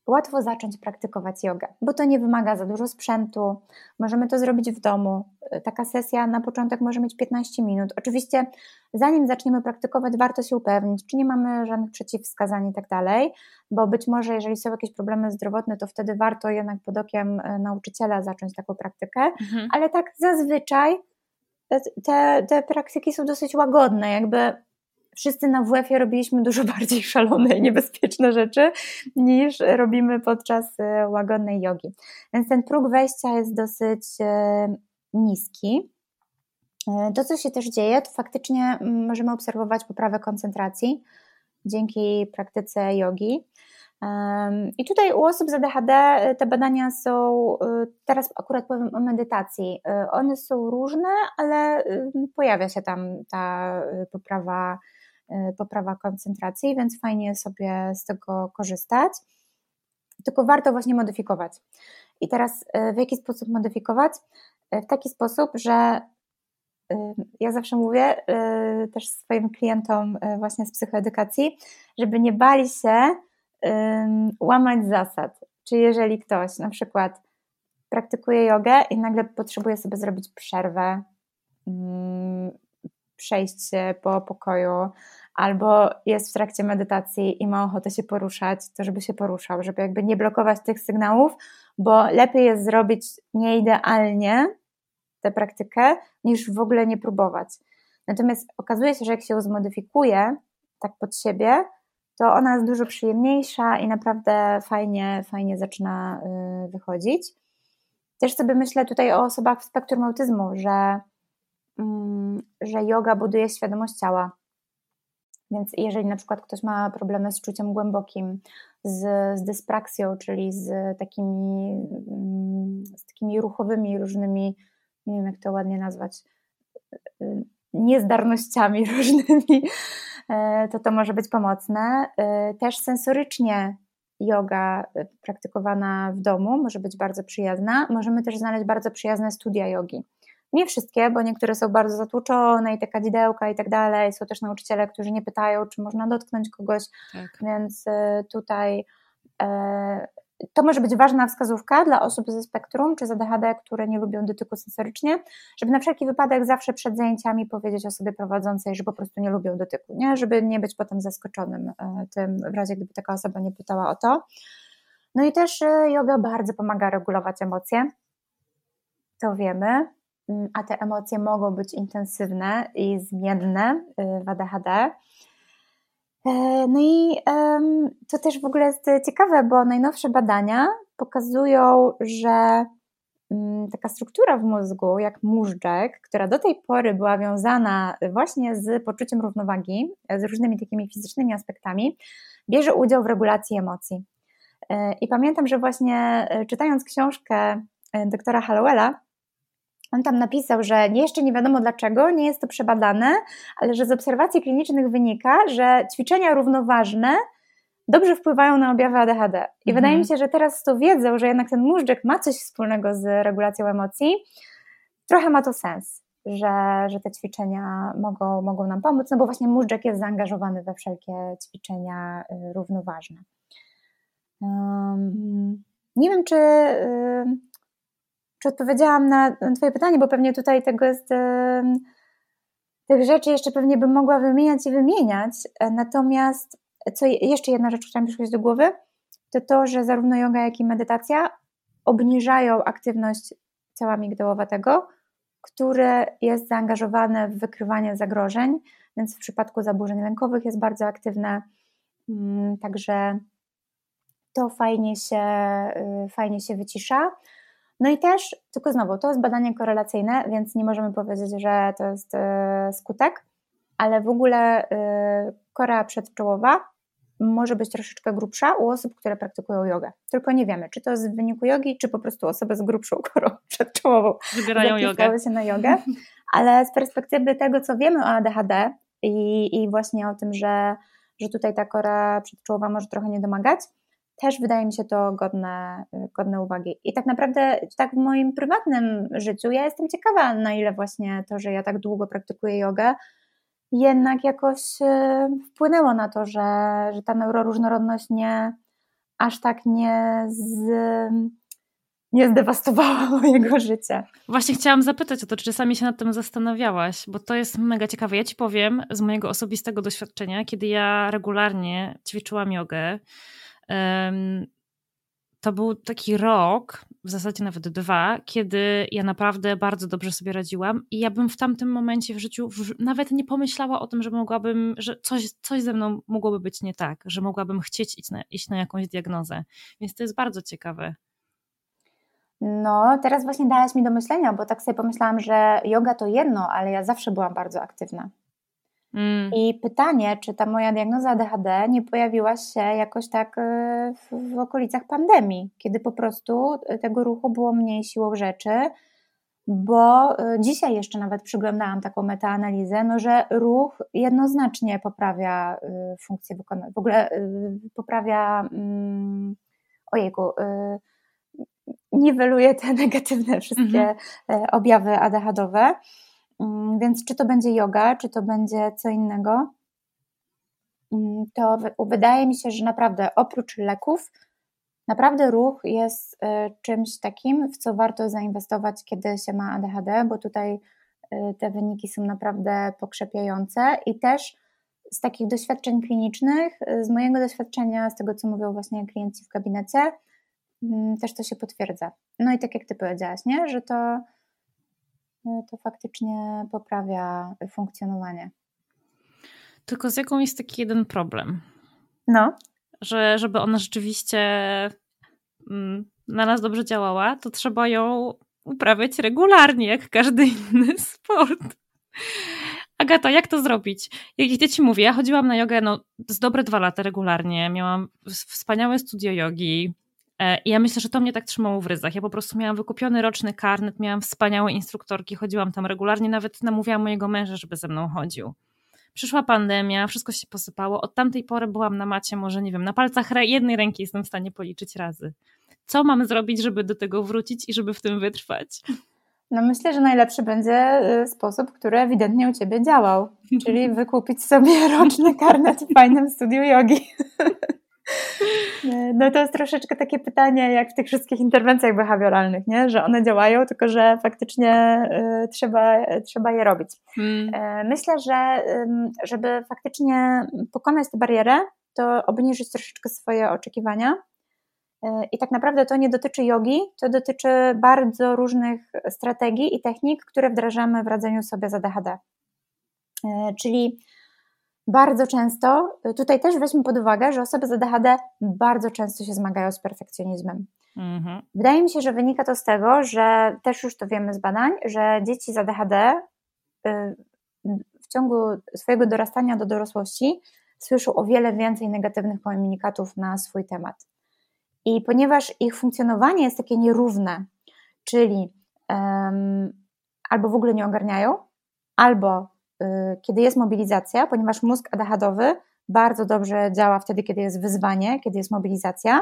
łatwo zacząć praktykować jogę, bo to nie wymaga za dużo sprzętu. Możemy to zrobić w domu. Taka sesja na początek może mieć 15 minut. Oczywiście, zanim zaczniemy praktykować, warto się upewnić, czy nie mamy żadnych przeciwwskazań i tak dalej, bo być może, jeżeli są jakieś problemy zdrowotne, to wtedy warto jednak pod okiem e, nauczyciela zacząć taką praktykę, mhm. ale tak zazwyczaj te, te praktyki są dosyć łagodne, jakby wszyscy na WF-ie robiliśmy dużo bardziej szalone i niebezpieczne rzeczy niż robimy podczas e, łagodnej jogi. Więc ten próg wejścia jest dosyć e, niski. E, to, co się też dzieje, to faktycznie możemy obserwować poprawę koncentracji dzięki praktyce jogi. I tutaj u osób z ADHD te badania są, teraz akurat powiem o medytacji. One są różne, ale pojawia się tam ta poprawa poprawa koncentracji, więc fajnie sobie z tego korzystać. Tylko warto właśnie modyfikować. I teraz y, w jaki sposób modyfikować? Y, w taki sposób, że ja zawsze mówię też swoim klientom właśnie z psychoedukacji, żeby nie bali się łamać zasad. Czyli jeżeli ktoś na przykład praktykuje jogę i nagle potrzebuje sobie zrobić przerwę, mm, przejść po pokoju, albo jest w trakcie medytacji i ma ochotę się poruszać, to żeby się poruszał, żeby jakby nie blokować tych sygnałów, bo lepiej jest zrobić nieidealnie tę praktykę, niż w ogóle nie próbować. Natomiast okazuje się, że jak się ją zmodyfikuje tak pod siebie, to ona jest dużo przyjemniejsza i naprawdę fajnie, fajnie zaczyna y, wychodzić. Też sobie myślę tutaj o osobach w spektrum autyzmu, że, mm, że yoga buduje świadomość ciała więc jeżeli na przykład ktoś ma problemy z czuciem głębokim, z, z dyspraksją, czyli z takimi, mm, z takimi ruchowymi różnymi, nie wiem jak to ładnie nazwać, niezdarnościami różnymi, e, to to może być pomocne. E, też sensorycznie yoga e, praktykowana w domu może być bardzo przyjazna. Możemy też znaleźć bardzo przyjazne studia jogi. Nie wszystkie, bo niektóre są bardzo zatłuczone i te kadzidełka i tak dalej. Są też nauczyciele, którzy nie pytają, czy można dotknąć kogoś, tak. więc y, tutaj to może być ważna wskazówka dla osób ze spektrum czy z ADHD, które nie lubią dotyku sensorycznie, żeby na wszelki wypadek zawsze przed zajęciami powiedzieć osobie prowadzącej, że po prostu nie lubią dotyku, nie? żeby nie być potem zaskoczonym e, tym, w razie gdyby taka osoba nie pytała o to. No i też e, yoga bardzo pomaga regulować emocje, to wiemy, a te emocje mogą być intensywne i zmienne e, w ADHD. E, no i to też w ogóle jest ciekawe, bo najnowsze badania pokazują, że mm, taka struktura w mózgu, jak móżdżek, która do tej pory była wiązana właśnie z poczuciem równowagi, z różnymi takimi fizycznymi aspektami, bierze udział w regulacji emocji. E, I pamiętam, że właśnie e, czytając książkę doktora Hallowella, on tam napisał, że jeszcze nie wiadomo dlaczego, nie jest to przebadane, ale że z obserwacji klinicznych wynika, że ćwiczenia równoważne dobrze wpływają na objawy ADHD. I mhm. wydaje mi się, że teraz z tą wiedzą, że jednak ten móżdżek ma coś wspólnego z regulacją emocji, trochę ma to sens, że, że te ćwiczenia mogą, mogą nam pomóc, no bo właśnie móżdżek jest zaangażowany we wszelkie ćwiczenia y, równoważne. Um, nie wiem, czy. Y, czy odpowiedziałam na, Twoje pytanie, bo pewnie tutaj tego jest. Tych rzeczy jeszcze pewnie bym mogła wymieniać i wymieniać. Natomiast co jeszcze jedna rzecz, która mi przychodzi do głowy, to to, że zarówno yoga, jak i medytacja obniżają aktywność ciała migdałowatego, które jest zaangażowane w wykrywanie zagrożeń, więc w przypadku zaburzeń lękowych jest bardzo aktywne. Mm, także to fajnie się, y, fajnie się wycisza. No i też, tylko znowu, to jest badanie korelacyjne, więc nie możemy powiedzieć, że to jest e, skutek, ale w ogóle e, korea przedczołowa może być troszeczkę grubsza u osób, które praktykują jogę. Tylko nie wiemy, czy to jest w wyniku jogi, czy po prostu osoby z grubszą korą przedczołową wybierają jogę. się na jogę. Ale z perspektywy tego, co wiemy o ADHD i, i właśnie o tym, że, że tutaj ta kora przedczołowa może trochę nie domagać, też wydaje mi się to godne, godne uwagi. I tak naprawdę, tak w moim prywatnym życiu, ja jestem ciekawa, na ile właśnie to, że ja tak długo praktykuję jogę, jednak jakoś e, wpłynęło na to, że, że ta neuroróżnorodność nie aż tak nie z, nie zdewastowała mojego życia. Właśnie chciałam zapytać o to, czy czasami się nad tym zastanawiałaś, bo to jest mega ciekawe. Ja ci powiem z mojego osobistego doświadczenia, kiedy ja regularnie ćwiczyłam jogę, to był taki rok, w zasadzie nawet dwa, kiedy ja naprawdę bardzo dobrze sobie radziłam i ja bym w tamtym momencie w życiu nawet nie pomyślała o tym, że mogłabym, że coś, coś ze mną mogłoby być nie tak, że mogłabym chcieć iść na, iść na jakąś diagnozę. Więc to jest bardzo ciekawe. No, teraz właśnie dałaś mi do myślenia, bo tak sobie pomyślałam, że yoga to jedno, ale ja zawsze byłam bardzo aktywna. Mm. I pytanie, czy ta moja diagnoza ADHD nie pojawiła się jakoś tak e, w, w okolicach pandemii, kiedy po prostu tego ruchu było mniej siłą rzeczy, bo e, dzisiaj jeszcze nawet przyglądałam taką metaanalizę, no, że ruch jednoznacznie poprawia e, funkcję wykonania, w ogóle poprawia, um, ojejku, niweluje te negatywne wszystkie mm -hmm. objawy ADHDowe. Mm, więc czy to będzie yoga, czy to będzie co innego, mm, to wydaje mi się, że naprawdę oprócz leków, naprawdę ruch jest y, czymś takim, w co warto zainwestować, kiedy się ma ADHD, bo tutaj y, te wyniki są naprawdę pokrzepiające i też z takich doświadczeń klinicznych, y, z mojego doświadczenia, z tego co mówią właśnie klienci w gabinecie, mm, też to się potwierdza. No i tak jak ty powiedziałaś, nie? że to to faktycznie poprawia funkcjonowanie. Tylko z jaką jest taki jeden problem? No. Że żeby ona rzeczywiście mm, na nas dobrze działała, to trzeba ją uprawiać regularnie, jak każdy inny sport. Agata, jak to zrobić? Jak ja ci mówię, ja chodziłam na jogę no, z dobre dwa lata regularnie, miałam wspaniałe studio jogi, I ja myślę, że to mnie tak trzymało w ryzach. Ja po prostu miałam wykupiony roczny karnet, miałam wspaniałe instruktorki, chodziłam tam regularnie, nawet namówiłam mojego męża, żeby ze mną chodził. Przyszła pandemia, wszystko się posypało. Od tamtej pory byłam na macie, może nie wiem, na palcach jednej ręki jestem w stanie policzyć razy. Co mam zrobić, żeby do tego wrócić i żeby w tym wytrwać? No myślę, że najlepszy będzie y, sposób, który ewidentnie u Ciebie działał, czyli wykupić sobie roczny karnet w fajnym studiu jogi. No to jest troszeczkę takie pytanie, jak w tych wszystkich interwencjach behawioralnych, nie? że one działają, tylko że faktycznie y, trzeba, trzeba je robić. Hmm. Y, myślę, że y, żeby faktycznie pokonać tę barierę, to obniżyć troszeczkę swoje oczekiwania. E, I tak naprawdę to nie dotyczy jogi, to dotyczy bardzo różnych strategii i technik, które wdrażamy w radzeniu sobie z ADHD. E, czyli bardzo często, tutaj też weźmy pod uwagę, że osoby z ADHD bardzo często się zmagają z perfekcjonizmem. Mhm. Wydaje mi się, że wynika to z tego, że też już to wiemy z badań, że dzieci z ADHD y, w ciągu swojego dorastania do dorosłości słyszą o wiele więcej negatywnych komunikatów na swój temat. I ponieważ ich funkcjonowanie jest takie nierówne, czyli um, albo w ogóle nie ogarniają, albo y, kiedy jest mobilizacja, ponieważ mózg ADHDowy bardzo dobrze działa wtedy, kiedy jest wyzwanie, kiedy jest mobilizacja,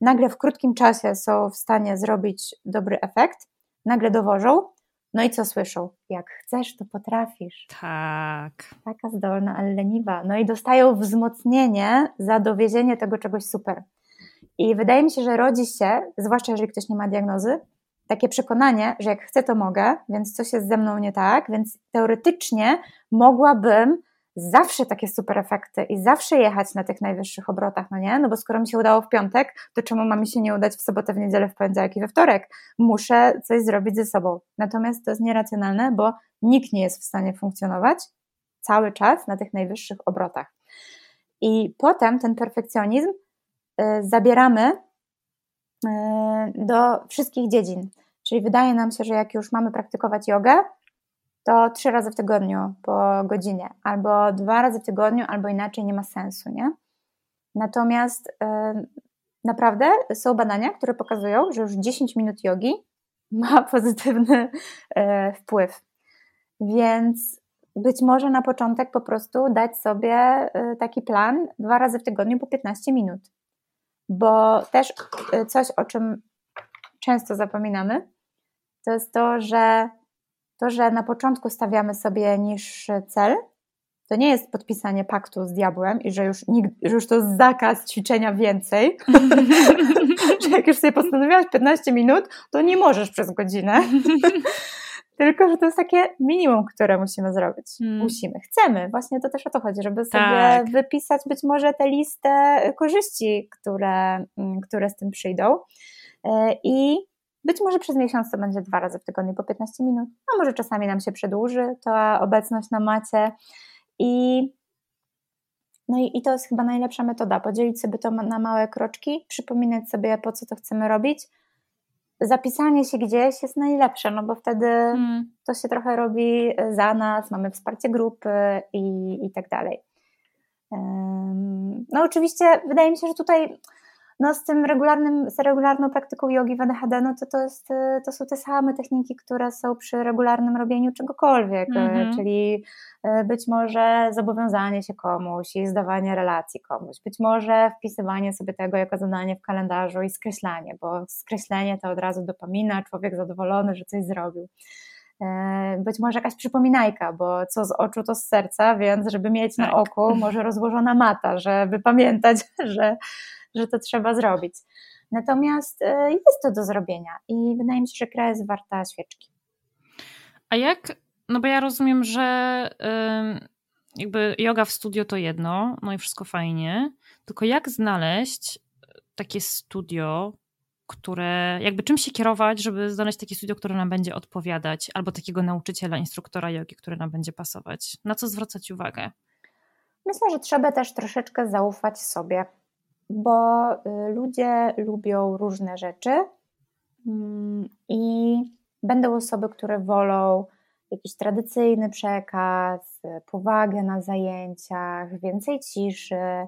nagle w krótkim czasie są w stanie zrobić dobry efekt, nagle dowożą, no i co słyszą? Jak chcesz, to potrafisz. Tak. Taka zdolna, ale leniwa. No i dostają wzmocnienie za dowiezienie tego czegoś super. I wydaje mi się, że rodzi się, zwłaszcza jeżeli ktoś nie ma diagnozy, takie przekonanie, że jak chcę, to mogę, więc coś jest ze mną nie tak, więc teoretycznie mogłabym zawsze takie super efekty i zawsze jechać na tych najwyższych obrotach, no nie? No bo skoro mi się udało w piątek, to czemu ma mi się nie udać w sobotę, w niedzielę, w poniedziałek i we wtorek? Muszę coś zrobić ze sobą. Natomiast to jest nieracjonalne, bo nikt nie jest w stanie funkcjonować cały czas na tych najwyższych obrotach. I potem ten perfekcjonizm y, zabieramy y, do wszystkich dziedzin. Czyli wydaje nam się, że jak już mamy praktykować jogę, to trzy razy w tygodniu po godzinie, albo dwa razy w tygodniu, albo inaczej nie ma sensu, nie? Natomiast naprawdę są badania, które pokazują, że już 10 minut jogi ma pozytywny yy, wpływ. Więc być może na początek po prostu dać sobie yy, taki plan dwa razy w tygodniu po 15 minut. Bo też coś, o czym często zapominamy, to jest to, że to, że na początku stawiamy sobie niższy cel, to nie jest podpisanie paktu z diabłem i że już, nikt, że już to jest zakaz ćwiczenia więcej. że jak już sobie postanowiłaś 15 minut, to nie możesz przez godzinę. Tylko, że to jest takie minimum, które musimy zrobić. Hmm. Musimy, chcemy. Właśnie to też o to chodzi, żeby sobie tak. wypisać być może tę listę korzyści, które, mm, które z tym przyjdą. E, I być może przez miesiąc to będzie dwa razy w tygodniu po 15 minut, a może czasami nam się przedłuży ta obecność na macie. I, no i, i to jest chyba najlepsza metoda, podzielić sobie to na małe kroczki, przypominać sobie po co to chcemy robić. Zapisanie się gdzieś jest najlepsze, no bo wtedy hmm. to się trochę robi za nas, mamy wsparcie grupy i, i tak dalej. No oczywiście wydaje mi się, że tutaj no z tym regularnym, z regularną praktyką jogi w ADHD, no to, to, jest, to są te same techniki, które są przy regularnym robieniu czegokolwiek, mm-hmm. czyli e, być może zobowiązanie się komuś i zdawanie relacji komuś, być może wpisywanie sobie tego jako zadanie w kalendarzu i skreślanie, bo skreślenie to od razu dopamina, człowiek zadowolony, że coś zrobił być może jakaś przypominajka, bo co z oczu, to z serca, więc żeby mieć tak. na oku, może rozłożona mata, żeby pamiętać, że, że to trzeba zrobić. Natomiast e, jest to do zrobienia i wydaje mi się, że gra jest warta świeczki. A jak, no bo ja rozumiem, że jakby yoga w studio to jedno, no i wszystko fajnie, tylko jak znaleźć takie studio, które, jakby czym się kierować, żeby znaleźć takie studio, które nam będzie odpowiadać, albo takiego nauczyciela, instruktora jogi, który nam będzie pasować? Na co zwracać uwagę? Myślę, że trzeba też troszeczkę zaufać sobie bo y, ludzie lubią różne rzeczy mm, i będą osoby, które wolą jakiś tradycyjny przekaz, powagę na zajęciach, więcej ciszy.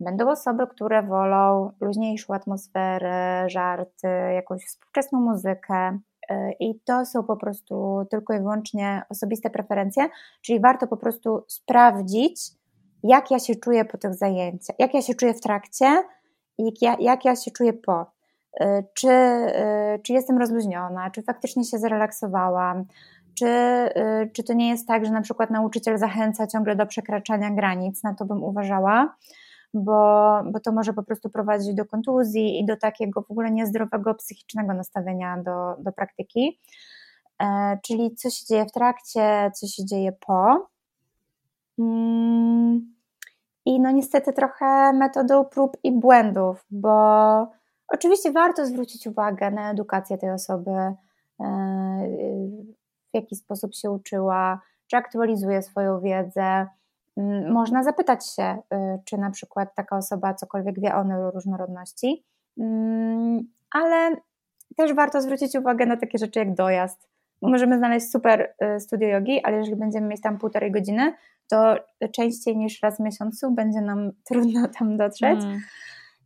Będą osoby, które wolą luźniejszą atmosferę, żarty, jakąś współczesną muzykę. Y, I to są po prostu tylko i wyłącznie osobiste preferencje, czyli warto po prostu sprawdzić, jak ja się czuję po tych zajęciach, jak ja się czuję w trakcie i jak ja, jak ja się czuję po. Y, czy, y, czy jestem rozluźniona, czy faktycznie się zrelaksowałam, czy, y, czy to nie jest tak, że na przykład nauczyciel zachęca ciągle do przekraczania granic, na to bym uważała, bo, bo to może po prostu prowadzić do kontuzji i do takiego w ogóle niezdrowego psychicznego nastawienia do, do praktyki. E, czyli co się dzieje w trakcie, co się dzieje po. Mm, I no niestety trochę metodą prób i błędów, bo oczywiście warto zwrócić uwagę na edukację tej osoby, e, w jaki sposób się uczyła, czy aktualizuje swoją wiedzę. Mm, można zapytać się, y, czy na przykład taka osoba cokolwiek wie o neuroróżnorodności, mm, ale też warto zwrócić uwagę na takie rzeczy jak dojazd. Możemy znaleźć super y, studio jogi, ale jeżeli będziemy mieć tam półtorej godziny, to częściej niż raz w miesiącu będzie nam trudno tam dotrzeć. Mm.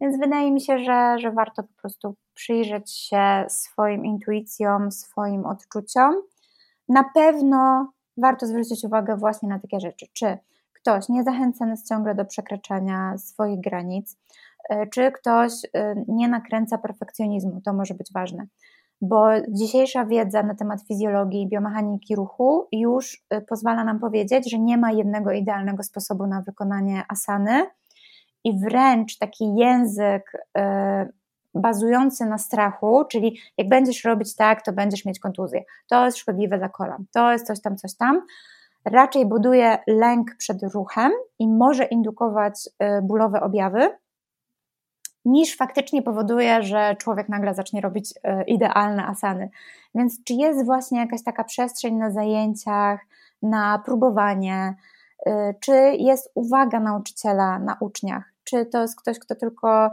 Więc wydaje mi się, że, że warto po prostu przyjrzeć się swoim intuicjom, swoim odczuciom. Na pewno warto zwrócić uwagę właśnie na takie rzeczy. Czy ktoś niezachęcany jest ciągle do przekraczania swoich granic, e, czy ktoś e, nie nakręca perfekcjonizmu, to może być ważne. Bo dzisiejsza wiedza na temat fizjologii i biomechaniki ruchu już e, pozwala nam powiedzieć, że nie ma jednego idealnego sposobu na wykonanie asany i wręcz taki język bazujący na strachu, czyli jak będziesz robić tak, to będziesz mieć kontuzję. To jest szkodliwe dla kolan, to jest coś tam, coś tam. Raczej buduje lęk przed ruchem i może indukować y, bólowe objawy, niż faktycznie powoduje, że człowiek nagle zacznie robić y, idealne asany. Więc czy jest właśnie jakaś taka przestrzeń na zajęciach, na próbowanie, y, czy jest uwaga nauczyciela na uczniach? Czy to jest ktoś, kto tylko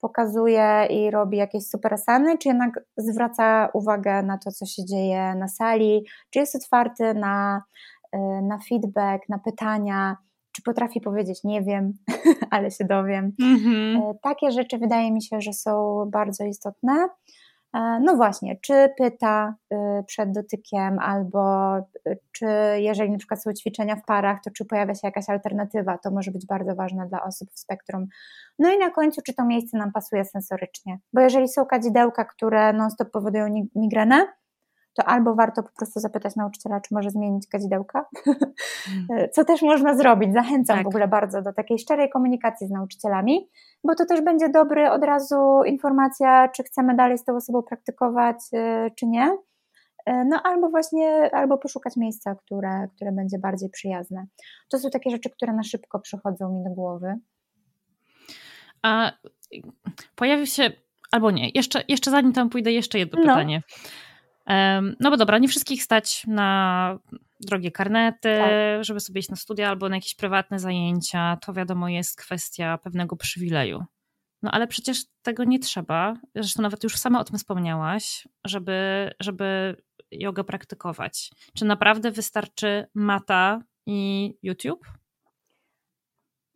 pokazuje i robi jakieś super asany, czy jednak zwraca uwagę na to, co się dzieje na sali, czy jest otwarty na, y, na feedback, na pytania, czy potrafi powiedzieć nie wiem, ale się dowiem. Mm-hmm. Takie rzeczy wydaje mi się, że są bardzo istotne. E, no właśnie, czy pyta y, przed dotykiem, albo y, czy jeżeli na przykład są ćwiczenia w parach, to czy pojawia się jakaś alternatywa, to może być bardzo ważne dla osób w spektrum. No i na końcu, czy to miejsce nam pasuje sensorycznie, bo jeżeli są kadzidełka, które non-stop powodują migrenę, to albo warto po prostu zapytać nauczyciela, czy może zmienić kadzidełka, mm. co też można zrobić. Zachęcam tak. w ogóle bardzo do takiej szczerej komunikacji z nauczycielami, bo to też będzie dobry od razu informacja, czy chcemy dalej z tą osobą praktykować, y, czy nie. Y, no albo właśnie, albo poszukać miejsca, które, które będzie bardziej przyjazne. To są takie rzeczy, które na szybko przychodzą mi do głowy. A pojawił się, albo nie, jeszcze, jeszcze zanim tam pójdę, jeszcze jedno no. pytanie. No bo dobra, nie wszystkich stać na drogie karnety, tak. żeby sobie iść na studia albo na jakieś prywatne zajęcia. To wiadomo jest kwestia pewnego przywileju. No ale przecież tego nie trzeba. Zresztą nawet już sama o tym wspomniałaś, żeby, żeby jogę praktykować. Czy naprawdę wystarczy mata i YouTube?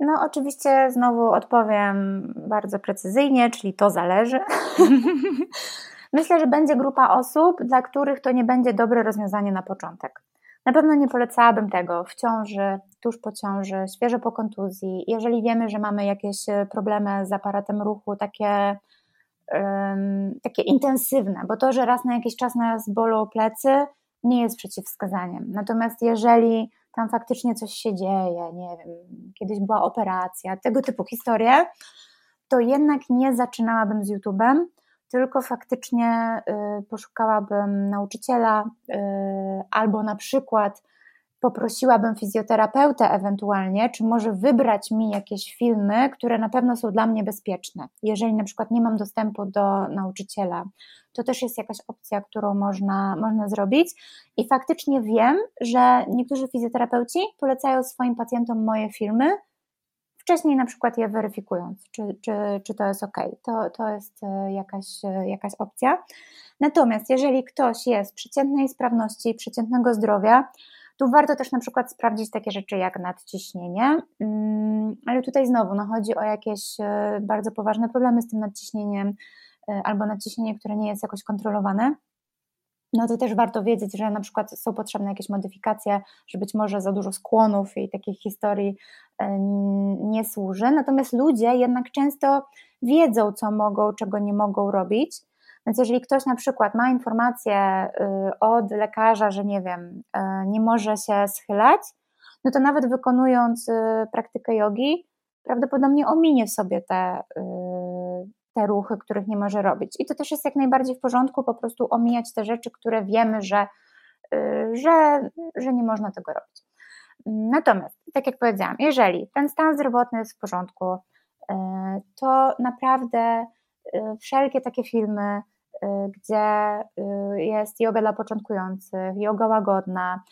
No, oczywiście znowu odpowiem bardzo precyzyjnie, czyli to zależy. Myślę, że będzie grupa osób, dla których to nie będzie dobre rozwiązanie na początek. Na pewno nie polecałabym tego w ciąży, tuż po ciąży, świeżo po kontuzji. Jeżeli wiemy, że mamy jakieś e, problemy z aparatem ruchu, takie, um, takie intensywne, bo to, że raz na jakiś czas nas bolą plecy, nie jest przeciwwskazaniem. Natomiast jeżeli tam faktycznie coś się dzieje, nie wiem, kiedyś była operacja, tego typu historie, to jednak nie zaczynałabym z YouTube'em, tylko faktycznie y, poszukałabym nauczyciela y, albo na przykład poprosiłabym fizjoterapeutę ewentualnie, czy może wybrać mi jakieś filmy, które na pewno są dla mnie bezpieczne. Jeżeli na przykład nie mam dostępu do nauczyciela, to też jest jakaś opcja, którą można, można zrobić. I faktycznie wiem, że niektórzy fizjoterapeuci polecają swoim pacjentom moje filmy, wcześniej na przykład je weryfikując, czy, czy, czy to jest ok. To, to jest e, jakaś, e, jakaś opcja. Natomiast jeżeli ktoś jest przeciętnej sprawności, przeciętnego zdrowia, tu warto też na przykład sprawdzić takie rzeczy jak nadciśnienie, mm, ale tutaj znowu no, chodzi o jakieś e, bardzo poważne problemy z tym nadciśnieniem albo nadciśnienie, które nie jest jakoś kontrolowane no to też warto wiedzieć, że na przykład są potrzebne jakieś modyfikacje, że być może za dużo skłonów i takich historii e, nie służy. Natomiast ludzie jednak często wiedzą, co mogą, czego nie mogą robić. Więc jeżeli ktoś na przykład ma informację y, od lekarza, że nie wiem, e, nie może się schylać, no to nawet wykonując y, praktykę jogi, prawdopodobnie ominie sobie te, y, te ruchy, których nie może robić. I to też jest jak najbardziej w porządku, po prostu omijać te rzeczy, które wiemy, że, y, że, że nie można tego robić. Natomiast, tak jak powiedziałam, jeżeli ten stan zdrowotny jest w porządku, y, to naprawdę wszelkie takie filmy, gdzie jest yoga dla początkujących, yoga łagodna,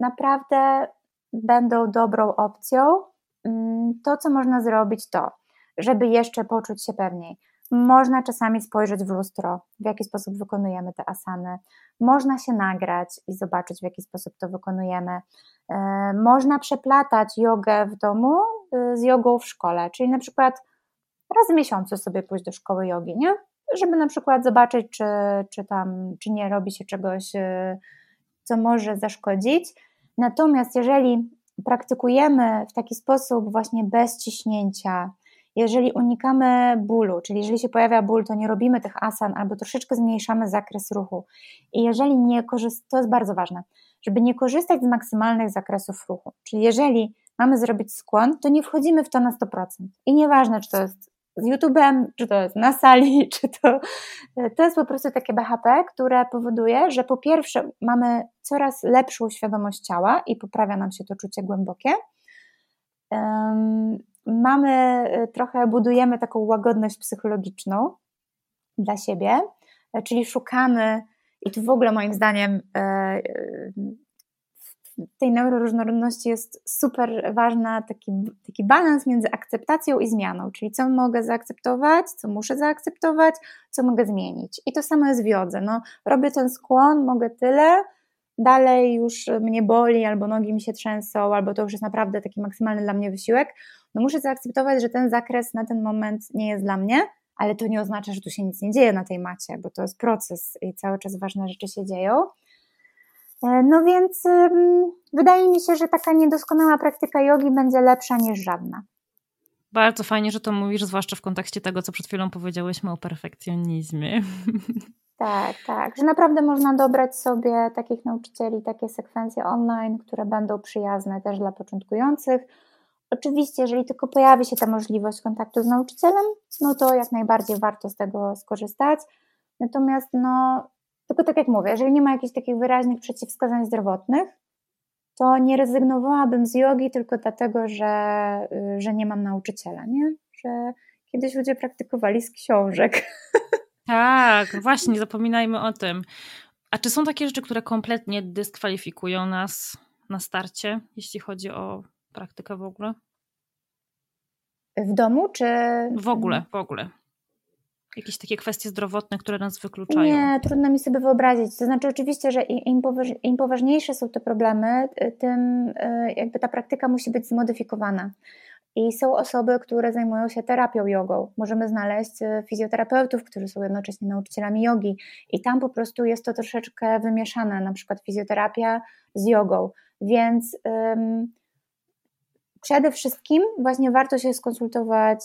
naprawdę będą dobrą opcją. Mm, to, co można zrobić, to, żeby jeszcze poczuć się pewniej. Można czasami spojrzeć w lustro, w jaki sposób wykonujemy te asany. Można się nagrać i zobaczyć, w jaki sposób to wykonujemy. E, można przeplatać jogę w domu y, z jogą w szkole, czyli na przykład raz w miesiącu sobie pójść do szkoły jogi, nie? Żeby na przykład zobaczyć, czy, czy tam, czy nie robi się czegoś, y, co może zaszkodzić. Natomiast jeżeli praktykujemy w taki sposób właśnie bez ciśnięcia, jeżeli unikamy bólu, czyli jeżeli się pojawia ból, to nie robimy tych asan albo troszeczkę zmniejszamy zakres ruchu. I jeżeli nie korzystamy, to jest bardzo ważne, żeby nie korzystać z maksymalnych zakresów ruchu. Czyli jeżeli mamy zrobić skłon, to nie wchodzimy w to na 100%. I nieważne, czy to jest z YouTube'em, czy to jest na sali, czy to. To jest po prostu takie BHP, które powoduje, że po pierwsze mamy coraz lepszą świadomość ciała i poprawia nam się to czucie głębokie. Mamy trochę, budujemy taką łagodność psychologiczną dla siebie, czyli szukamy, i tu w ogóle moim zdaniem e, tej neuroróżnorodności jest super ważna taki, taki balans między akceptacją i zmianą, czyli co mogę zaakceptować, co muszę zaakceptować, co mogę zmienić. I to samo jest w jodze. No, robię ten skłon, mogę tyle, dalej już mnie boli, albo nogi mi się trzęsą, albo to już jest naprawdę taki maksymalny dla mnie wysiłek. No muszę zaakceptować, że ten zakres na ten moment nie jest dla mnie, ale to nie oznacza, że tu się nic nie dzieje na tej macie, bo to jest proces i cały czas ważne rzeczy się dzieją. E, no więc wydaje mi się, że taka niedoskonała praktyka jogi będzie lepsza niż żadna. Bardzo fajnie, że to mówisz, zwłaszcza w kontekście tego, co przed chwilą powiedziałyśmy o perfekcjonizmie. Tak, tak, że naprawdę można dobrać sobie takich nauczycieli, takie sekwencje online, które będą przyjazne też dla początkujących. Oczywiście, jeżeli tylko pojawi się ta możliwość kontaktu z nauczycielem, no to jak najbardziej warto z tego skorzystać. Natomiast no, tylko tak jak mówię, jeżeli nie ma jakichś takich wyraźnych przeciwwskazań zdrowotnych, to nie rezygnowałabym z jogi tylko dlatego, że, y, że nie mam nauczyciela, nie? Że kiedyś ludzie praktykowali z książek. Tak, właśnie, zapominajmy o tym. A czy są takie rzeczy, które kompletnie dyskwalifikują nas na starcie, jeśli chodzi o praktykę w ogóle? W domu, czy. W ogóle, w ogóle jakieś takie kwestie zdrowotne, które nas wykluczają? Nie, trudno mi sobie wyobrazić. To znaczy, oczywiście, że im, poważ, im poważniejsze są te problemy, y, tym y, jakby ta praktyka musi być zmodyfikowana. I są osoby, które zajmują się terapią jogą. Możemy znaleźć y, fizjoterapeutów, którzy są jednocześnie nauczycielami jogi, i tam po prostu jest to troszeczkę wymieszane, na przykład fizjoterapia z jogą. Więc. Ym, Przede wszystkim właśnie warto się skonsultować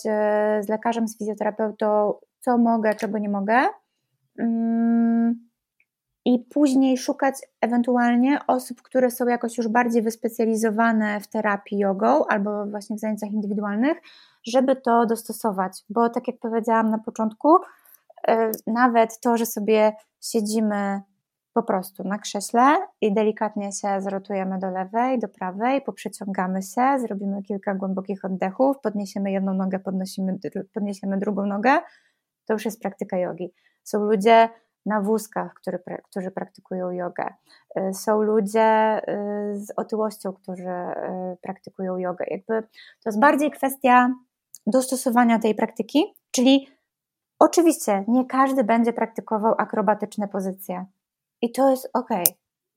z lekarzem, z fizjoterapeutą, co mogę, czego nie mogę. Mm, I później szukać ewentualnie osób, które są jakoś już bardziej wyspecjalizowane w terapii jogą albo właśnie w zajęciach indywidualnych, żeby to dostosować. Bo tak jak powiedziałam na początku, e, nawet to, że sobie siedzimy po prostu na krześle i delikatnie się zrotujemy do lewej, do prawej, poprzeciągamy się, zrobimy kilka głębokich oddechów, podniesiemy jedną nogę, podnosimy, podniesiemy drugą nogę, to już jest praktyka jogi. Są ludzie na wózkach, który, którzy praktykują jogę. Y, są ludzie y, z otyłością, którzy y, praktykują jogę. Jakby to jest bardziej kwestia dostosowania tej praktyki, czyli oczywiście nie każdy będzie praktykował akrobatyczne pozycje. I to jest ok,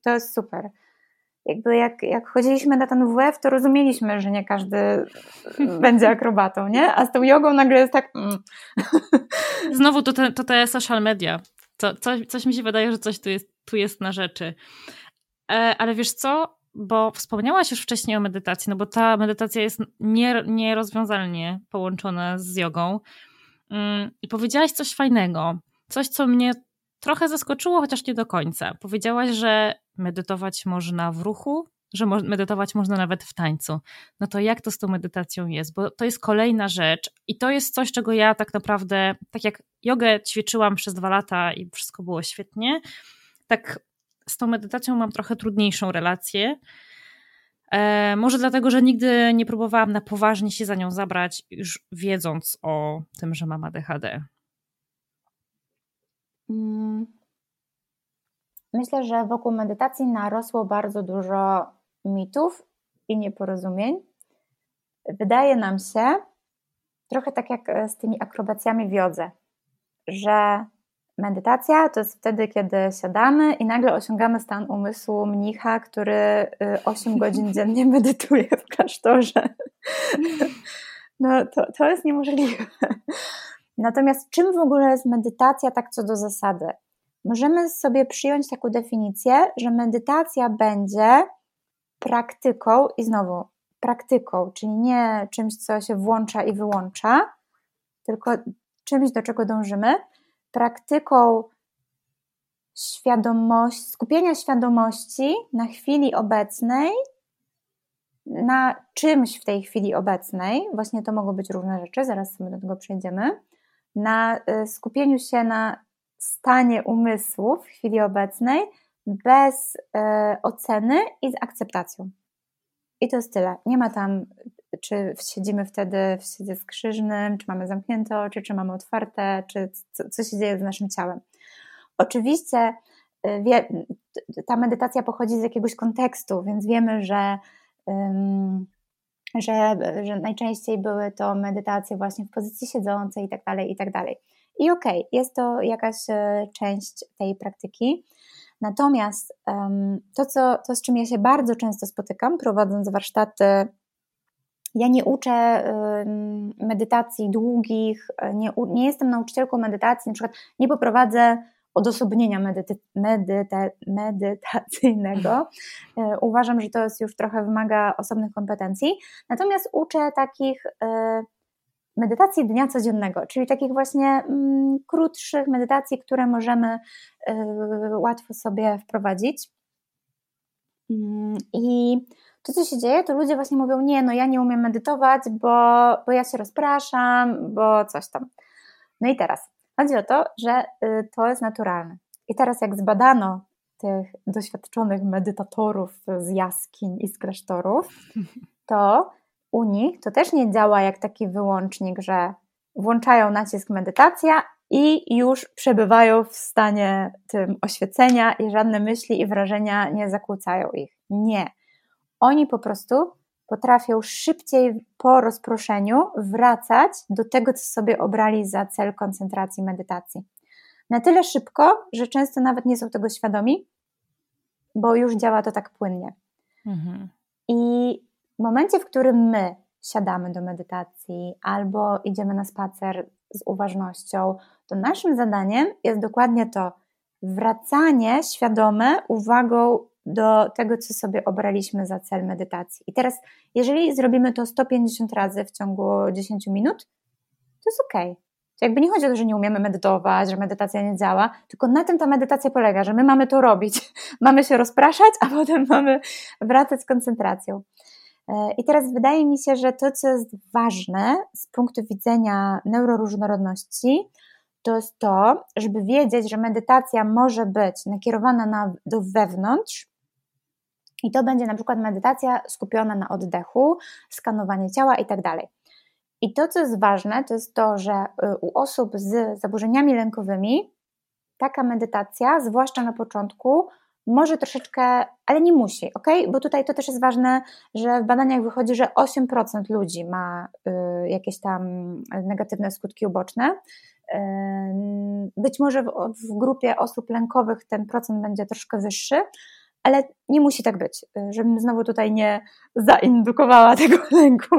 to jest super jakby jak, jak chodziliśmy na ten WF, to rozumieliśmy, że nie każdy będzie akrobatą, nie? A z tą jogą nagle jest tak... Mm. Znowu to te, to te social media. Co, coś, coś mi się wydaje, że coś tu jest, tu jest na rzeczy. E, ale wiesz co? Bo wspomniałaś już wcześniej o medytacji, no bo ta medytacja jest nie, nierozwiązalnie połączona z jogą. Mm, I powiedziałaś coś fajnego. Coś, co mnie trochę zaskoczyło, chociaż nie do końca. Powiedziałaś, że medytować można w ruchu że medytować można nawet w tańcu. No to jak to z tą medytacją jest? Bo to jest kolejna rzecz i to jest coś, czego ja tak naprawdę, tak jak jogę ćwiczyłam przez dwa lata i wszystko było świetnie, tak z tą medytacją mam trochę trudniejszą relację. E, może dlatego, że nigdy nie próbowałam na poważnie się za nią zabrać, już wiedząc o tym, że mam ADHD. Mm. Myślę, że wokół medytacji narosło bardzo dużo mitów i nieporozumień. Wydaje nam się, trochę tak jak z tymi akrobacjami w jodze, że medytacja to jest wtedy, kiedy siadamy i nagle osiągamy stan umysłu mnicha, który 8 y, godzin dziennie medytuje w klasztorze. No to, to jest niemożliwe. Natomiast czym w ogóle jest medytacja tak co do zasady? Możemy sobie przyjąć taką definicję, że medytacja będzie praktyką i znowu praktyką, czyli nie czymś, co się włącza i wyłącza, tylko czymś, do czego dążymy, praktyką świadomości, skupienia świadomości na chwili obecnej, na czymś w tej chwili obecnej, właśnie to mogą być różne rzeczy, zaraz sobie do tego przejdziemy, na y, skupieniu się na stanie umysłu w chwili obecnej bez e, oceny i z akceptacją. I to jest tyle. Nie ma tam, czy siedzimy wtedy w siedzie skrzyżnym, czy mamy zamknięte oczy, czy mamy otwarte, czy co, co się dzieje z naszym ciałem. Oczywiście e, wie, ta medytacja pochodzi z jakiegoś kontekstu, więc wiemy, że, że, że najczęściej były to medytacje właśnie w pozycji siedzącej i tak dalej, i tak dalej. Okej, okay, jest to jakaś e, część tej praktyki. Natomiast to, co, to, z czym ja się bardzo często spotykam, prowadząc warsztaty, ja nie uczę medytacji długich, nie, nie jestem nauczycielką medytacji, na przykład nie poprowadzę odosobnienia medyty, medyta, medytacyjnego. E, uważam, że to jest już trochę wymaga osobnych kompetencji. Natomiast uczę takich e, medytacji dnia codziennego, czyli takich właśnie mm, krótszych medytacji, które możemy y, łatwo sobie wprowadzić. Mm, I to, co się dzieje, to ludzie właśnie mówią: Nie, no ja nie umiem medytować, bo, bo ja się rozpraszam, bo coś tam. No i teraz chodzi o to, że y, to jest naturalne. I teraz, jak zbadano tych doświadczonych medytatorów z jaskiń i z klasztorów, to u nich to też nie działa jak taki wyłącznik, że włączają nacisk medytacja i już przebywają w stanie tym oświecenia i żadne myśli i wrażenia nie zakłócają ich. Nie. Oni po prostu potrafią szybciej po rozproszeniu wracać do tego, co sobie obrali za cel koncentracji medytacji. Na tyle szybko, że często nawet nie są tego świadomi, bo już działa to tak płynnie. Mhm. I w momencie, w którym my siadamy do medytacji albo idziemy na spacer z uważnością, to naszym zadaniem jest dokładnie to wracanie świadome uwagą do tego, co sobie obraliśmy za cel medytacji. I teraz, jeżeli zrobimy to 150 razy w ciągu 10 minut, to jest ok. Jakby nie chodzi o to, że nie umiemy medytować, że medytacja nie działa, tylko na tym ta medytacja polega, że my mamy to robić. Mamy się rozpraszać, a potem mamy wracać z koncentracją. E, I teraz wydaje mi się, że to, co jest ważne z punktu widzenia neuroróżnorodności, to jest to, żeby wiedzieć, że medytacja może być nakierowana na, do wewnątrz, i to będzie na przykład medytacja skupiona na oddechu, skanowanie ciała i tak. I to, co jest ważne, to jest to, że y, u osób z zaburzeniami lękowymi taka medytacja, zwłaszcza na początku, może troszeczkę, ale nie musi, ok? Bo tutaj to też jest ważne, że w badaniach wychodzi, że 8% ludzi ma y, jakieś tam negatywne skutki uboczne. Y, być może w, w, grupie osób lękowych ten procent będzie troszkę wyższy, ale nie musi tak być, y, żebym znowu tutaj nie zaindukowała tego lęku.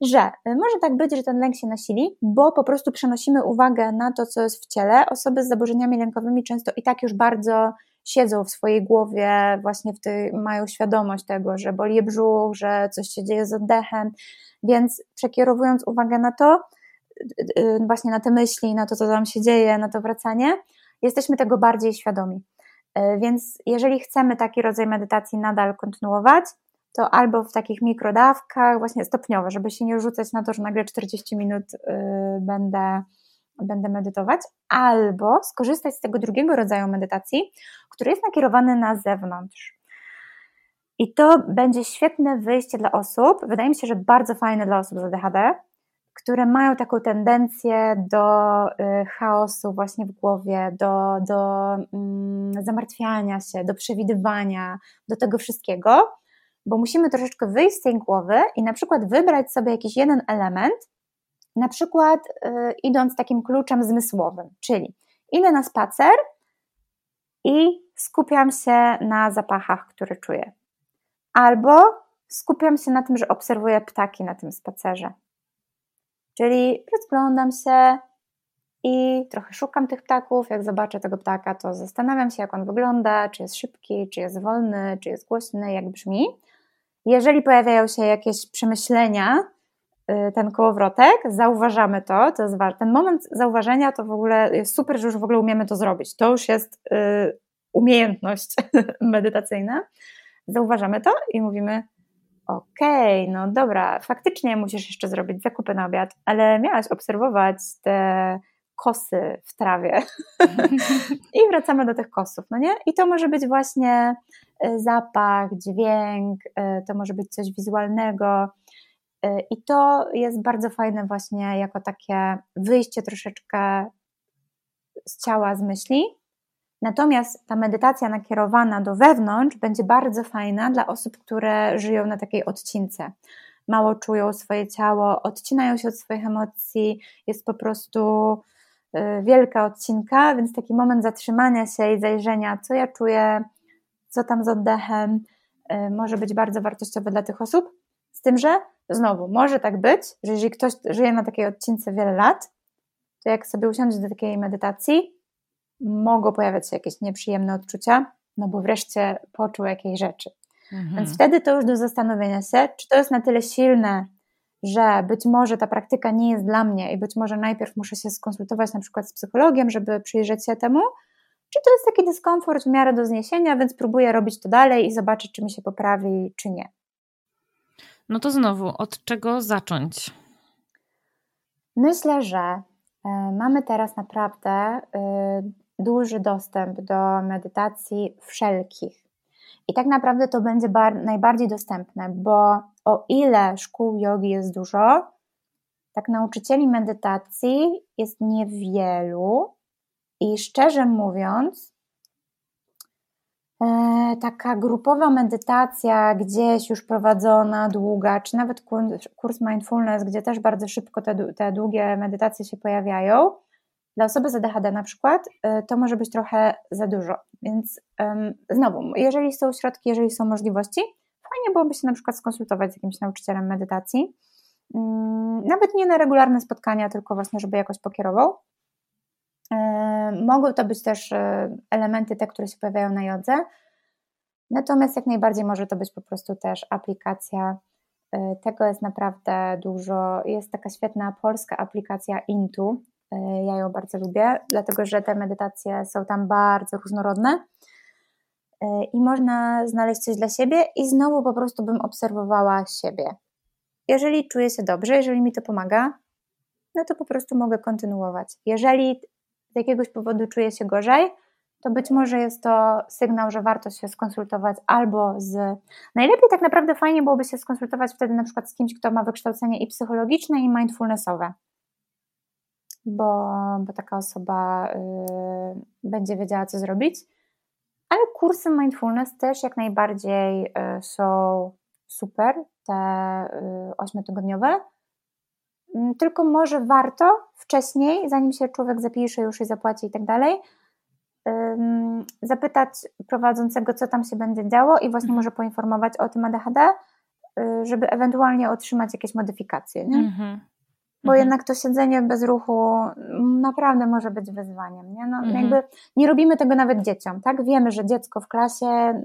Że może tak być, że ten lęk się nasili, bo po prostu przenosimy uwagę na to, co jest w ciele. Osoby z zaburzeniami lękowymi często i tak już bardzo siedzą w swojej głowie, właśnie w tej, mają świadomość tego, że boli brzuch, że coś się dzieje z oddechem, więc przekierowując uwagę na to, y, y, właśnie na te myśli, na to, co tam się dzieje, na to wracanie, jesteśmy tego bardziej świadomi. E, więc jeżeli chcemy taki rodzaj medytacji nadal kontynuować, to albo w takich mikrodawkach, właśnie stopniowo, żeby się nie rzucać na to, że nagle 40 minut y, będę, będę medytować, albo skorzystać z tego drugiego rodzaju medytacji, który jest nakierowany na zewnątrz. I to będzie świetne wyjście dla osób, wydaje mi się, że bardzo fajne dla osób z ADHD, które mają taką tendencję do y, chaosu właśnie w głowie, do, do mm, zamartwiania się, do przewidywania, do tego wszystkiego, bo musimy troszeczkę wyjść z tej głowy i na przykład wybrać sobie jakiś jeden element, na przykład y, idąc takim kluczem zmysłowym, czyli idę na spacer i skupiam się na zapachach, które czuję. Albo skupiam się na tym, że obserwuję ptaki na tym spacerze. Czyli rozglądam się i trochę szukam tych ptaków. Jak zobaczę tego ptaka, to zastanawiam się, jak on wygląda, czy jest szybki, czy jest wolny, czy jest głośny, jak brzmi. Jeżeli pojawiają się jakieś przemyślenia, y, ten kołowrotek, zauważamy to, to jest ważne. Ten moment zauważenia to w ogóle jest super, że już w ogóle umiemy to zrobić. To już jest y, umiejętność medytacyjna. Zauważamy to i mówimy: Okej, okay, no dobra, faktycznie musisz jeszcze zrobić zakupy na obiad, ale miałaś obserwować te kosy w trawie. I wracamy do tych kosów, no nie? I to może być właśnie y, zapach, dźwięk, y, to może być coś wizualnego. Y, I to jest bardzo fajne właśnie jako takie wyjście troszeczkę z ciała, z myśli. Natomiast ta medytacja nakierowana do wewnątrz będzie bardzo fajna dla osób, które żyją na takiej odcince. Mało czują swoje ciało, odcinają się od swoich emocji, jest po prostu Y, wielka odcinka, więc taki moment zatrzymania się i zajrzenia, co ja czuję, co tam z oddechem, y, może być bardzo wartościowy dla tych osób. Z tym, że znowu może tak być, że jeżeli ktoś żyje na takiej odcince wiele lat, to jak sobie usiądzie do takiej medytacji, mogą pojawiać się jakieś nieprzyjemne odczucia, no bo wreszcie poczuł jakieś rzeczy. Mhm. Więc wtedy to już do zastanowienia się, czy to jest na tyle silne, że być może ta praktyka nie jest dla mnie i być może najpierw muszę się skonsultować na przykład z psychologiem, żeby przyjrzeć się temu, czy to jest taki dyskomfort w miarę do zniesienia, więc próbuję robić to dalej i zobaczyć, czy mi się poprawi, czy nie. No to znowu, od czego zacząć? Myślę, że e, mamy teraz naprawdę e, duży dostęp do medytacji wszelkich. I tak naprawdę to będzie najbardziej dostępne, bo o ile szkół jogi jest dużo, tak nauczycieli medytacji jest niewielu i szczerze mówiąc, e, taka grupowa medytacja gdzieś już prowadzona, długa, czy nawet kurs mindfulness, gdzie też bardzo szybko te, te długie medytacje się pojawiają, dla osoby z ADHD na przykład, e, to może być trochę za dużo. Więc znowu, jeżeli są środki, jeżeli są możliwości, fajnie byłoby się na przykład skonsultować z jakimś nauczycielem medytacji. Um, nawet nie na regularne spotkania, tylko właśnie, żeby jakoś pokierował. Um, mogą to być też e, elementy te, które się pojawiają na jodze. Natomiast jak najbardziej może to być po prostu też aplikacja. E, tego jest naprawdę dużo. Jest taka świetna polska aplikacja Intu, E, ja ją bardzo lubię, dlatego że te medytacje są tam bardzo różnorodne e, i można znaleźć coś dla siebie i znowu po prostu bym obserwowała siebie. Jeżeli czuję się dobrze, jeżeli mi to pomaga, no to po prostu mogę kontynuować. Jeżeli z jakiegoś powodu czuję się gorzej, to być może jest to sygnał, że warto się skonsultować albo z. Najlepiej tak naprawdę fajnie byłoby się skonsultować wtedy na przykład z kimś, kto ma wykształcenie i psychologiczne, i mindfulnessowe bo, bo taka osoba y, będzie wiedziała, co zrobić. Ale kursy mindfulness też jak najbardziej y, są super, te y, ośmiotygodniowe. Mm, tylko może warto wcześniej, zanim się człowiek zapisze już i zapłaci i tak dalej, zapytać prowadzącego, co tam się będzie działo i właśnie mhm. może poinformować o tym ADHD, żeby ewentualnie otrzymać jakieś modyfikacje. Nie? Mhm bo mhm. jednak to siedzenie bez ruchu naprawdę może być wyzwaniem. Nie? No, mhm. jakby nie robimy tego nawet dzieciom, tak? Wiemy, że dziecko w klasie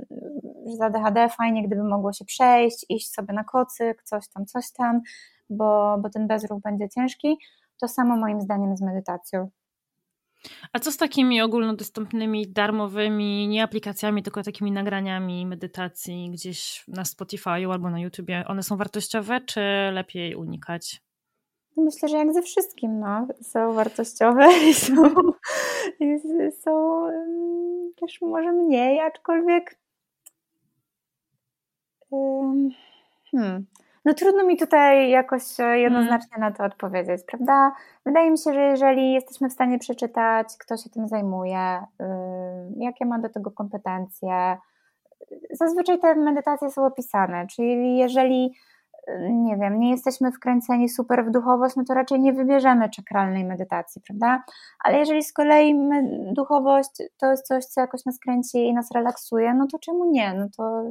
z ADHD fajnie, gdyby mogło się przejść, iść sobie na kocyk, coś tam, coś tam, bo, bo ten bezruch będzie ciężki. To samo moim zdaniem z medytacją. A co z takimi ogólnodostępnymi, darmowymi, nie aplikacjami, tylko takimi nagraniami medytacji gdzieś na Spotify albo na YouTubie? One są wartościowe, czy lepiej unikać? No myślę, że jak ze wszystkim, no, są wartościowe i są, i są też może mniej, aczkolwiek hmm, no trudno mi tutaj jakoś e, jednoznacznie hmm. na to odpowiedzieć, prawda? Wydaje mi się, że jeżeli jesteśmy w stanie przeczytać, kto się tym zajmuje, jakie ma do tego kompetencje, zazwyczaj te medytacje są opisane, czyli jeżeli nie wiem, nie jesteśmy wkręceni super w duchowość, no to raczej nie wybierzemy czakralnej medytacji, prawda? Ale jeżeli z kolei duchowość to jest coś, co jakoś nas kręci i nas relaksuje, no to czemu nie? No to,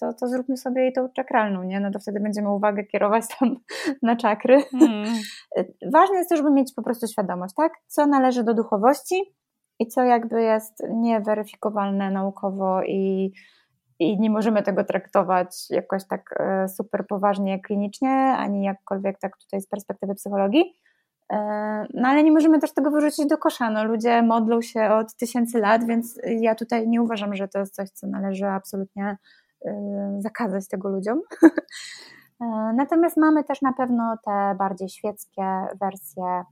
to, to zróbmy sobie jej tą czakralną, nie? No to wtedy będziemy uwagę kierować tam na czakry. Mm. Ważne jest to, żeby mieć po prostu świadomość, tak? Co należy do duchowości i co jakby jest nieweryfikowalne naukowo i i nie możemy tego traktować jakoś tak e, super poważnie klinicznie, ani jakkolwiek tak tutaj z perspektywy psychologii. E, no ale nie możemy też tego wyrzucić do kosza. No, ludzie modlą się od tysięcy lat, więc ja tutaj nie uważam, że to jest coś, co należy absolutnie e, zakazać tego ludziom. Natomiast mamy też na pewno te bardziej świeckie wersje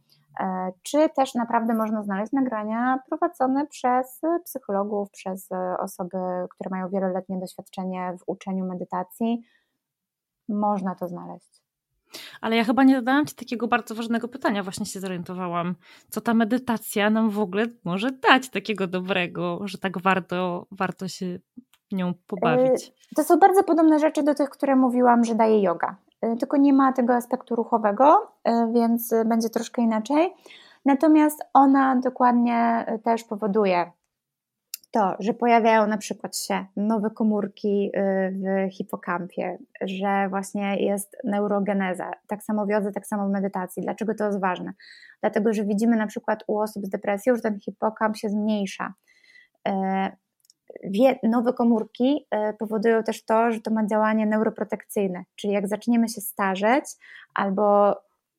czy też naprawdę można znaleźć nagrania prowadzone przez psychologów, przez osoby, które mają wieloletnie doświadczenie w uczeniu medytacji. Można to znaleźć. Ale ja chyba nie zadałam Ci takiego bardzo ważnego pytania, właśnie się zorientowałam. Co ta medytacja nam w ogóle może dać takiego dobrego, że tak warto, warto się nią pobawić? E, to są bardzo podobne rzeczy do tych, które mówiłam, że daje yoga. Y, tylko nie ma tego aspektu ruchowego, y, więc będzie troszkę inaczej. Natomiast ona dokładnie y, też powoduje to, że pojawiają na przykład się nowe komórki w hipokampie, że właśnie jest neurogeneza, tak samo w jodze, tak samo w medytacji. Dlaczego to jest ważne? Dlatego, że widzimy na przykład u osób z depresją, że ten hipokamp się zmniejsza nowe komórki e, powodują też to, że to ma działanie neuroprotekcyjne, czyli jak zaczniemy się starzeć albo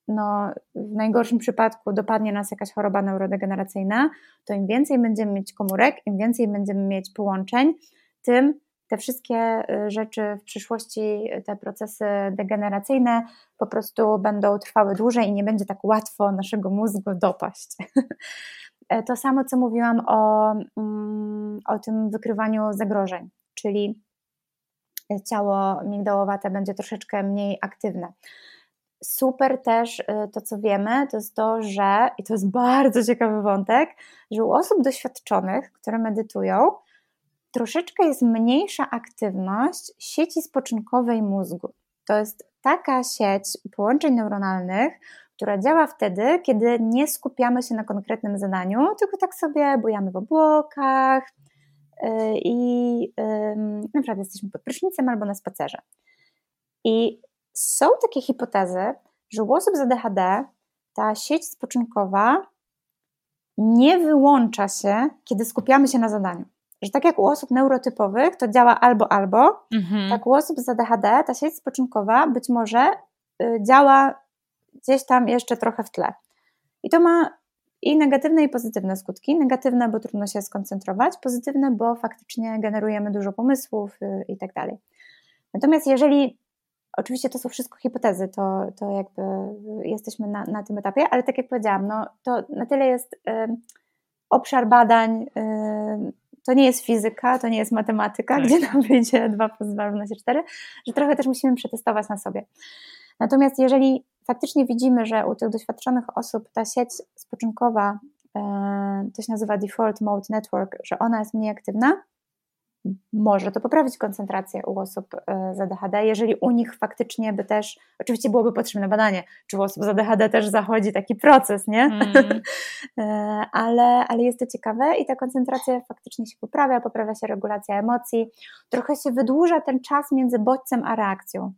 no, w najgorszym przypadku dopadnie nas jakaś choroba neurodegeneracyjna, to im więcej będziemy mieć komórek, im więcej będziemy mieć połączeń, tym te wszystkie e, rzeczy w przyszłości, te procesy degeneracyjne po prostu będą trwały dłużej i nie będzie tak łatwo naszego mózgu dopaść. E, to samo, co mówiłam o, mm, o tym wykrywaniu zagrożeń, czyli ciało migdałowate będzie troszeczkę mniej aktywne. Super też e, to, co wiemy, to jest to, że, i to jest bardzo ciekawy wątek, że u osób doświadczonych, które medytują, troszeczkę jest mniejsza aktywność sieci spoczynkowej mózgu. To jest taka sieć połączeń neuronalnych, która działa wtedy, kiedy nie skupiamy się na konkretnym zadaniu, tylko tak sobie bujamy w obłokach y, i na przykład jesteśmy pod prysznicem albo na spacerze. I są takie hipotezy, że u osób z ADHD ta sieć spoczynkowa nie wyłącza się, kiedy skupiamy się na zadaniu. Że tak jak u osób neurotypowych to działa albo albo, mhm. tak u osób z ADHD ta sieć spoczynkowa być może y, działa gdzieś tam jeszcze trochę w tle. I to ma i negatywne, i pozytywne skutki. Negatywne, bo trudno się skoncentrować, pozytywne, bo faktycznie generujemy dużo pomysłów y, i tak dalej. Natomiast jeżeli, oczywiście to są wszystko hipotezy, to, to jakby jesteśmy na, na tym etapie, ale tak jak powiedziałam, no, to na tyle jest y, obszar badań, y, to nie jest fizyka, to nie jest matematyka, tak. gdzie nam wyjdzie 2 plus 2 równa się 4, że trochę też musimy przetestować na sobie. Natomiast jeżeli faktycznie widzimy, że u tych doświadczonych osób ta sieć spoczynkowa, e, to się nazywa Default Mode Network, że ona jest mniej aktywna, może to poprawić koncentrację u osób e, z ADHD, jeżeli u nich faktycznie by też, oczywiście byłoby potrzebne badanie, czy u osób z ADHD też zachodzi taki proces, nie? Mm. ale, ale jest to ciekawe i ta koncentracja faktycznie się poprawia, poprawia się regulacja emocji, trochę się wydłuża ten czas między bodźcem a reakcją.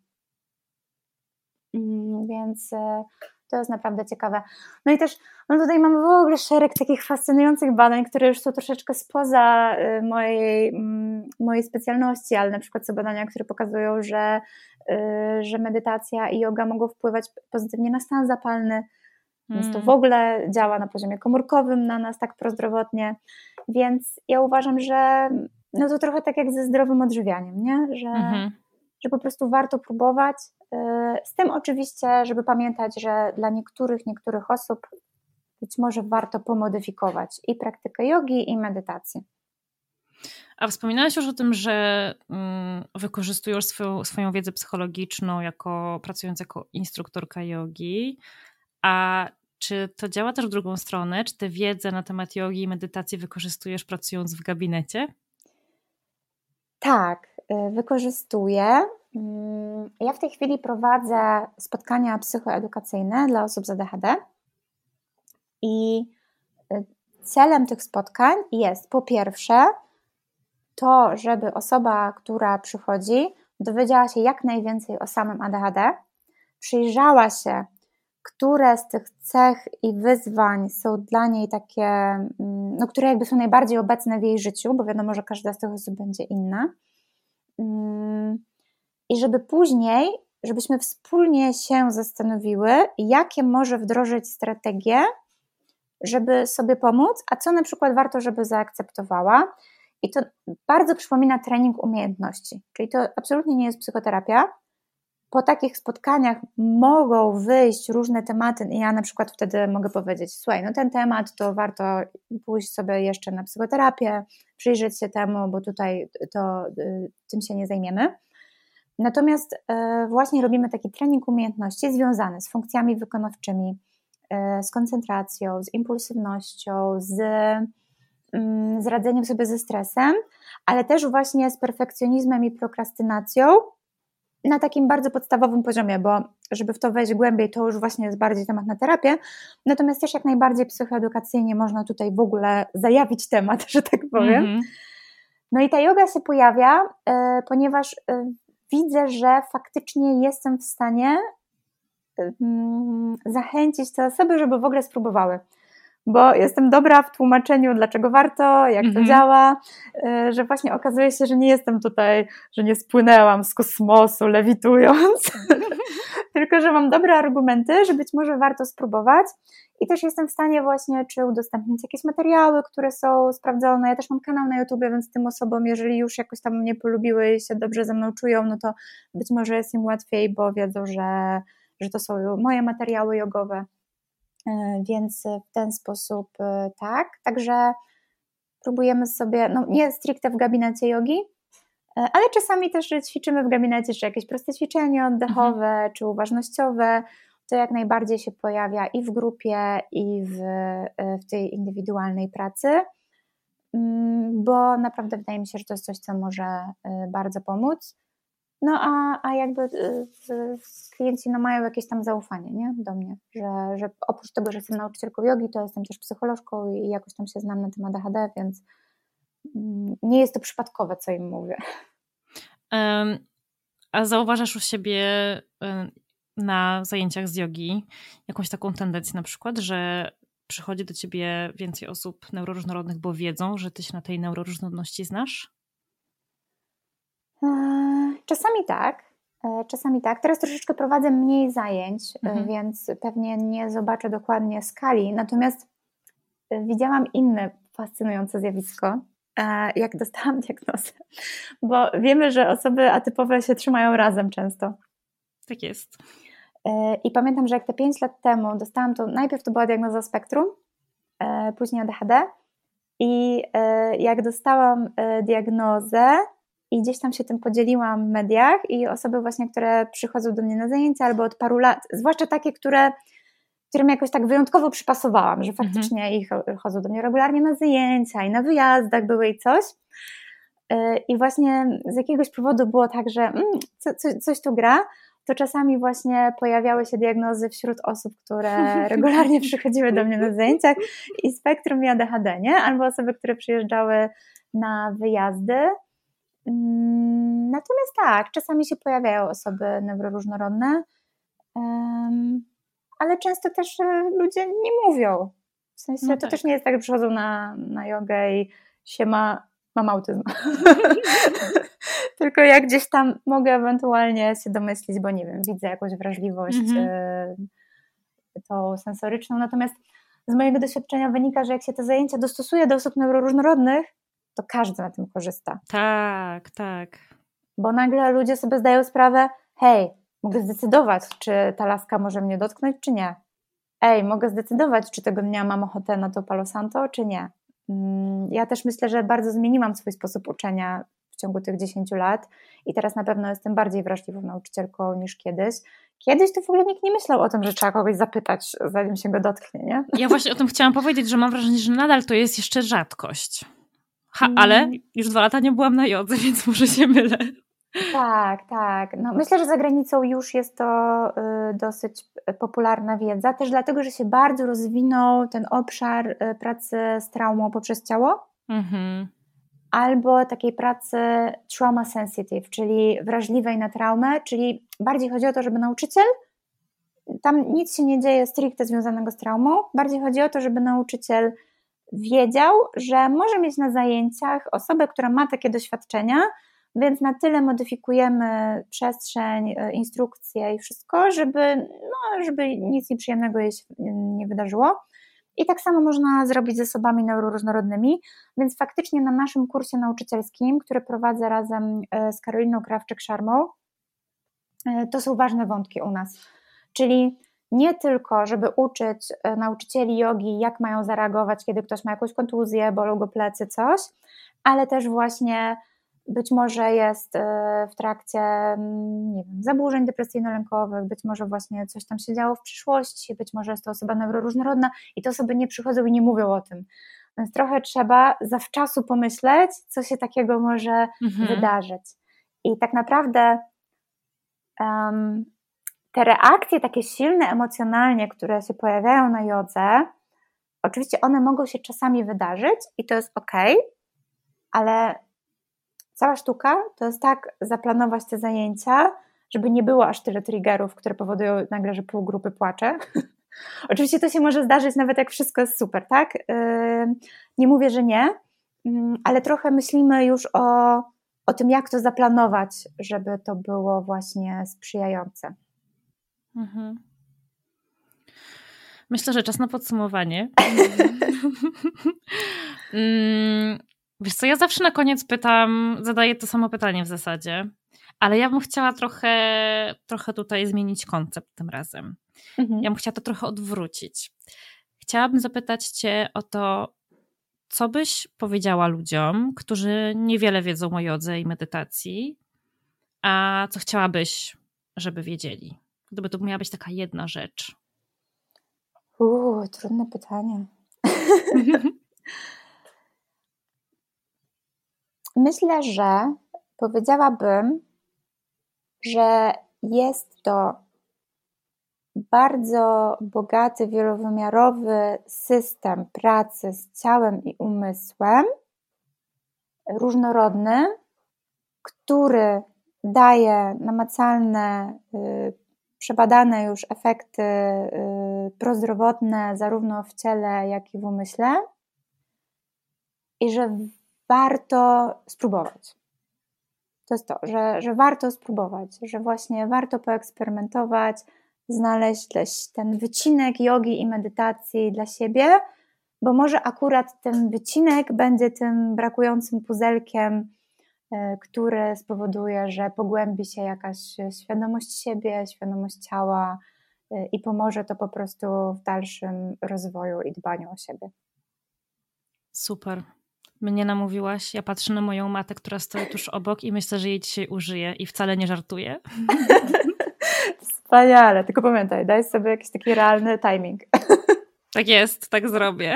Mm, więc e, to jest naprawdę ciekawe. No i też no tutaj mamy w ogóle szereg takich fascynujących badań, które już są troszeczkę spoza e, mojej, mm, mojej specjalności, ale na przykład są badania, które pokazują, że, e, że medytacja i yoga mogą wpływać pozytywnie na stan zapalny. Więc to w ogóle działa na poziomie komórkowym na nas tak prozdrowotnie. Więc ja uważam, że no to trochę tak jak ze zdrowym odżywianiem, nie? Że, mhm. Że po prostu warto próbować. Y, z tym oczywiście, żeby pamiętać, że dla niektórych, niektórych osób być może warto pomodyfikować i praktykę jogi, i medytacji. A wspominałaś już o tym, że mm, wykorzystujesz swoją, swoją wiedzę psychologiczną jako pracując jako instruktorka jogi. A czy to działa też w drugą stronę? Czy tę wiedzę na temat jogi i medytacji wykorzystujesz pracując w gabinecie? Tak, y, wykorzystuję. Mm, ja w tej chwili prowadzę spotkania psychoedukacyjne dla osób z ADHD i y, celem tych spotkań jest po pierwsze to, żeby osoba, która przychodzi, dowiedziała się jak najwięcej o samym ADHD, przyjrzała się, które z tych cech i wyzwań są dla niej takie, mm, no, które jakby są najbardziej obecne w jej życiu, bo wiadomo, że każda z tych osób będzie inna. Mm, I żeby później, żebyśmy wspólnie się zastanowiły, jakie może wdrożyć strategie, żeby sobie pomóc, a co na przykład warto, żeby zaakceptowała. I to bardzo przypomina trening umiejętności. Czyli to absolutnie nie jest psychoterapia. Po takich spotkaniach mogą wyjść różne tematy, i ja na przykład wtedy mogę powiedzieć: Słuchaj, no ten temat to warto pójść sobie jeszcze na psychoterapię, przyjrzeć się temu, bo tutaj to y, tym się nie zajmiemy. Natomiast y, właśnie robimy taki trening umiejętności związany z funkcjami wykonawczymi, y, z koncentracją, z impulsywnością, z Mm, z radzeniem sobie ze stresem, ale też właśnie z perfekcjonizmem i prokrastynacją na takim bardzo podstawowym poziomie, bo żeby w to wejść głębiej, to już właśnie jest bardziej temat na terapię. Natomiast też jak najbardziej psychoedukacyjnie można tutaj w ogóle zajawić temat, że tak powiem. Mm -hmm. No i ta yoga się pojawia, y, ponieważ y, widzę, że faktycznie jestem w stanie y, zachęcić te osoby, żeby w ogóle spróbowały bo jestem dobra w tłumaczeniu, dlaczego warto, jak to mhm. działa, y, że właśnie okazuje się, że nie jestem tutaj, że nie spłynęłam z kosmosu lewitując, tylko że mam dobre argumenty, że być może warto spróbować. I też jestem w stanie właśnie, czy udostępnić jakieś materiały, które są sprawdzone. Ja też mam kanał na YouTube, więc tym osobom, jeżeli już jakoś tam mnie polubiły i się dobrze ze mną czują, no to być może jest im łatwiej, bo wiedzą, że, że to są moje materiały jogowe. E, więc w ten sposób e, tak. Także próbujemy sobie, no nie stricte w gabinecie jogi, e, ale czasami też ćwiczymy w gabinecie, czy jakieś proste ćwiczenie oddechowe, mhm. czy uważnościowe. To jak najbardziej się pojawia i w grupie, i w, w tej indywidualnej pracy, mm, bo naprawdę wydaje mi się, że to jest coś, co może bardzo pomóc. No a, a jakby y, klienci no, mają jakieś tam zaufanie nie? do mnie, że, że oprócz tego, że jestem nauczycielką jogi, to jestem też psycholożką i jakoś tam się znam na temat ADHD, więc mm, nie jest to przypadkowe, co im mówię. Um, a zauważasz u siebie na zajęciach z jogi jakąś taką tendencję na przykład, że przychodzi do ciebie więcej osób neuroróżnorodnych, bo wiedzą, że ty się na tej neuroróżnorodności znasz? Czasami tak, e, czasami tak. Teraz troszeczkę prowadzę mniej zajęć, e, mhm. więc pewnie nie zobaczę dokładnie skali. Natomiast e, widziałam inne fascynujące zjawisko, jak dostałam diagnozę, bo wiemy, że osoby atypowe się trzymają razem często. Tak jest. I pamiętam, że jak te 5 lat temu dostałam to, najpierw to była diagnoza spektrum, później ADHD. I jak dostałam diagnozę, i gdzieś tam się tym podzieliłam w mediach i osoby właśnie, które przychodzą do mnie na zajęcia albo od paru lat, zwłaszcza takie, które którym jakoś tak wyjątkowo przypasowałam, że mhm. faktycznie mhm. ich chodzą do mnie regularnie na zajęcia i na wyjazdach były i coś. Y, I właśnie z jakiegoś powodu było tak, że mm, co, co, coś tu gra, to czasami właśnie pojawiały się diagnozy wśród osób, które regularnie przychodziły do mnie na zajęciach i spektrum i ADHD, nie? Albo osoby, które przyjeżdżały na wyjazdy natomiast tak, czasami się pojawiają osoby neuroróżnorodne, ale często też e, ludzie nie mówią. W sensie no to tak. też nie jest tak, że przychodzą na, na jogę i się ma, mam autyzm. Tylko jak gdzieś tam mogę ewentualnie się domyślić, bo nie wiem, widzę jakąś wrażliwość, mhm. tą sensoryczną. Natomiast z mojego doświadczenia wynika, że jak się te zajęcia dostosuje do osób neuroróżnorodnych, to każdy na tym korzysta. Tak, tak. Bo nagle ludzie sobie zdają sprawę, hej, mogę zdecydować, czy ta laska może mnie dotknąć, czy nie. Ej, mogę zdecydować, czy tego dnia mam ochotę na to Palo Santo, czy nie. Mm, ja też myślę, że bardzo zmieniłam swój sposób uczenia w ciągu tych 10 lat i teraz na pewno jestem bardziej wrażliwą nauczycielką niż kiedyś. Kiedyś to w ogóle nikt nie myślał o tym, że trzeba kogoś zapytać, zanim się go dotknie, nie? Ja właśnie o tym chciałam powiedzieć, że mam wrażenie, że nadal to jest jeszcze rzadkość. Ha, ale mm. już dwa lata nie byłam na jodze, więc może się mylę. Tak, tak. No, myślę, że za granicą już jest to y, dosyć popularna wiedza, też dlatego, że się bardzo rozwinął ten obszar y, pracy z traumą poprzez ciało. Mhm. Albo takiej pracy trauma sensitive, czyli wrażliwej na traumę, czyli bardziej chodzi o to, żeby nauczyciel, tam nic się nie dzieje stricte związanego z traumą, bardziej chodzi o to, żeby nauczyciel wiedział, że może mieć na zajęciach osobę, która ma takie doświadczenia, więc na tyle modyfikujemy przestrzeń, e, instrukcje i wszystko, żeby, no, żeby nic nieprzyjemnego jej się nie wydarzyło. I tak samo można zrobić z osobami neuroróżnorodnymi, więc faktycznie na naszym kursie nauczycielskim, który prowadzę razem e, z Karoliną Krawczyk-Szarmą, e, to są ważne wątki u nas. Czyli nie tylko, żeby uczyć nauczycieli jogi, jak mają zareagować, kiedy ktoś ma jakąś kontuzję, bolą go plecy, coś, ale też właśnie być może jest e, w trakcie mm, nie wiem, zaburzeń depresyjno-lękowych, być może właśnie coś tam się działo w przyszłości, być może jest to osoba neuroróżnorodna i te osoby nie przychodzą i nie mówią o tym. Więc trochę trzeba zawczasu pomyśleć, co się takiego może mhm. wydarzyć. I tak naprawdę um, te reakcje takie silne emocjonalnie, które się pojawiają na jodze, oczywiście one mogą się czasami wydarzyć i to jest ok, ale Cała sztuka to jest tak zaplanować te zajęcia, żeby nie było aż tyle triggerów, które powodują nagle, że pół grupy płacze. Oczywiście to się może zdarzyć nawet jak wszystko jest super, tak? Nie mówię, że nie, ale trochę myślimy już o, o tym, jak to zaplanować, żeby to było właśnie sprzyjające. Mhm. Myślę, że czas na podsumowanie. Mm, Wiesz co, ja zawsze na koniec pytam, zadaję to samo pytanie w zasadzie, ale ja bym chciała trochę, trochę tutaj zmienić koncept tym razem. Mhm. Ja bym chciała to trochę odwrócić. Chciałabym zapytać Cię o to, co byś powiedziała ludziom, którzy niewiele wiedzą o jodze i medytacji, a co chciałabyś, żeby wiedzieli? Gdyby to miała być taka jedna rzecz. Uuu, trudne pytanie. Myślę, że powiedziałabym, że jest to bardzo bogaty, wielowymiarowy system pracy z ciałem i umysłem, różnorodny, który daje namacalne, y, przebadane już efekty y, prozdrowotne zarówno w ciele, jak i w umyśle. I że warto spróbować. To jest to, że, że warto spróbować, że właśnie warto poeksperymentować, znaleźć ten wycinek jogi i medytacji dla siebie, bo może akurat ten wycinek będzie tym brakującym puzelkiem, który spowoduje, że pogłębi się jakaś świadomość siebie, świadomość ciała e, i pomoże to po prostu w dalszym rozwoju i dbaniu o siebie. Super mnie namówiłaś. Ja patrzę na moją matę, która stoi tuż obok i myślę, że jej dzisiaj użyję i wcale nie żartuję. Wspaniale, tylko pamiętaj, daj sobie jakiś taki realny timing. Tak jest, tak zrobię.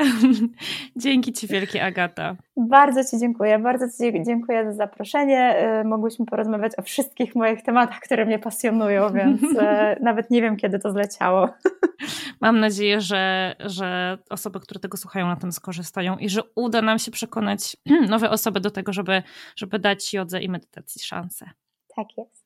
Dzięki Ci wielkie, Agata. Bardzo Ci dziękuję, bardzo Ci dziękuję za zaproszenie. Y, mogłyśmy porozmawiać o wszystkich moich tematach, które mnie pasjonują, więc y, nawet nie wiem, kiedy to zleciało. Mam nadzieję, że, że osoby, które tego słuchają, na tym skorzystają i że uda nam się przekonać nowe osoby do tego, żeby, żeby dać jodze i medytacji szansę. Tak jest.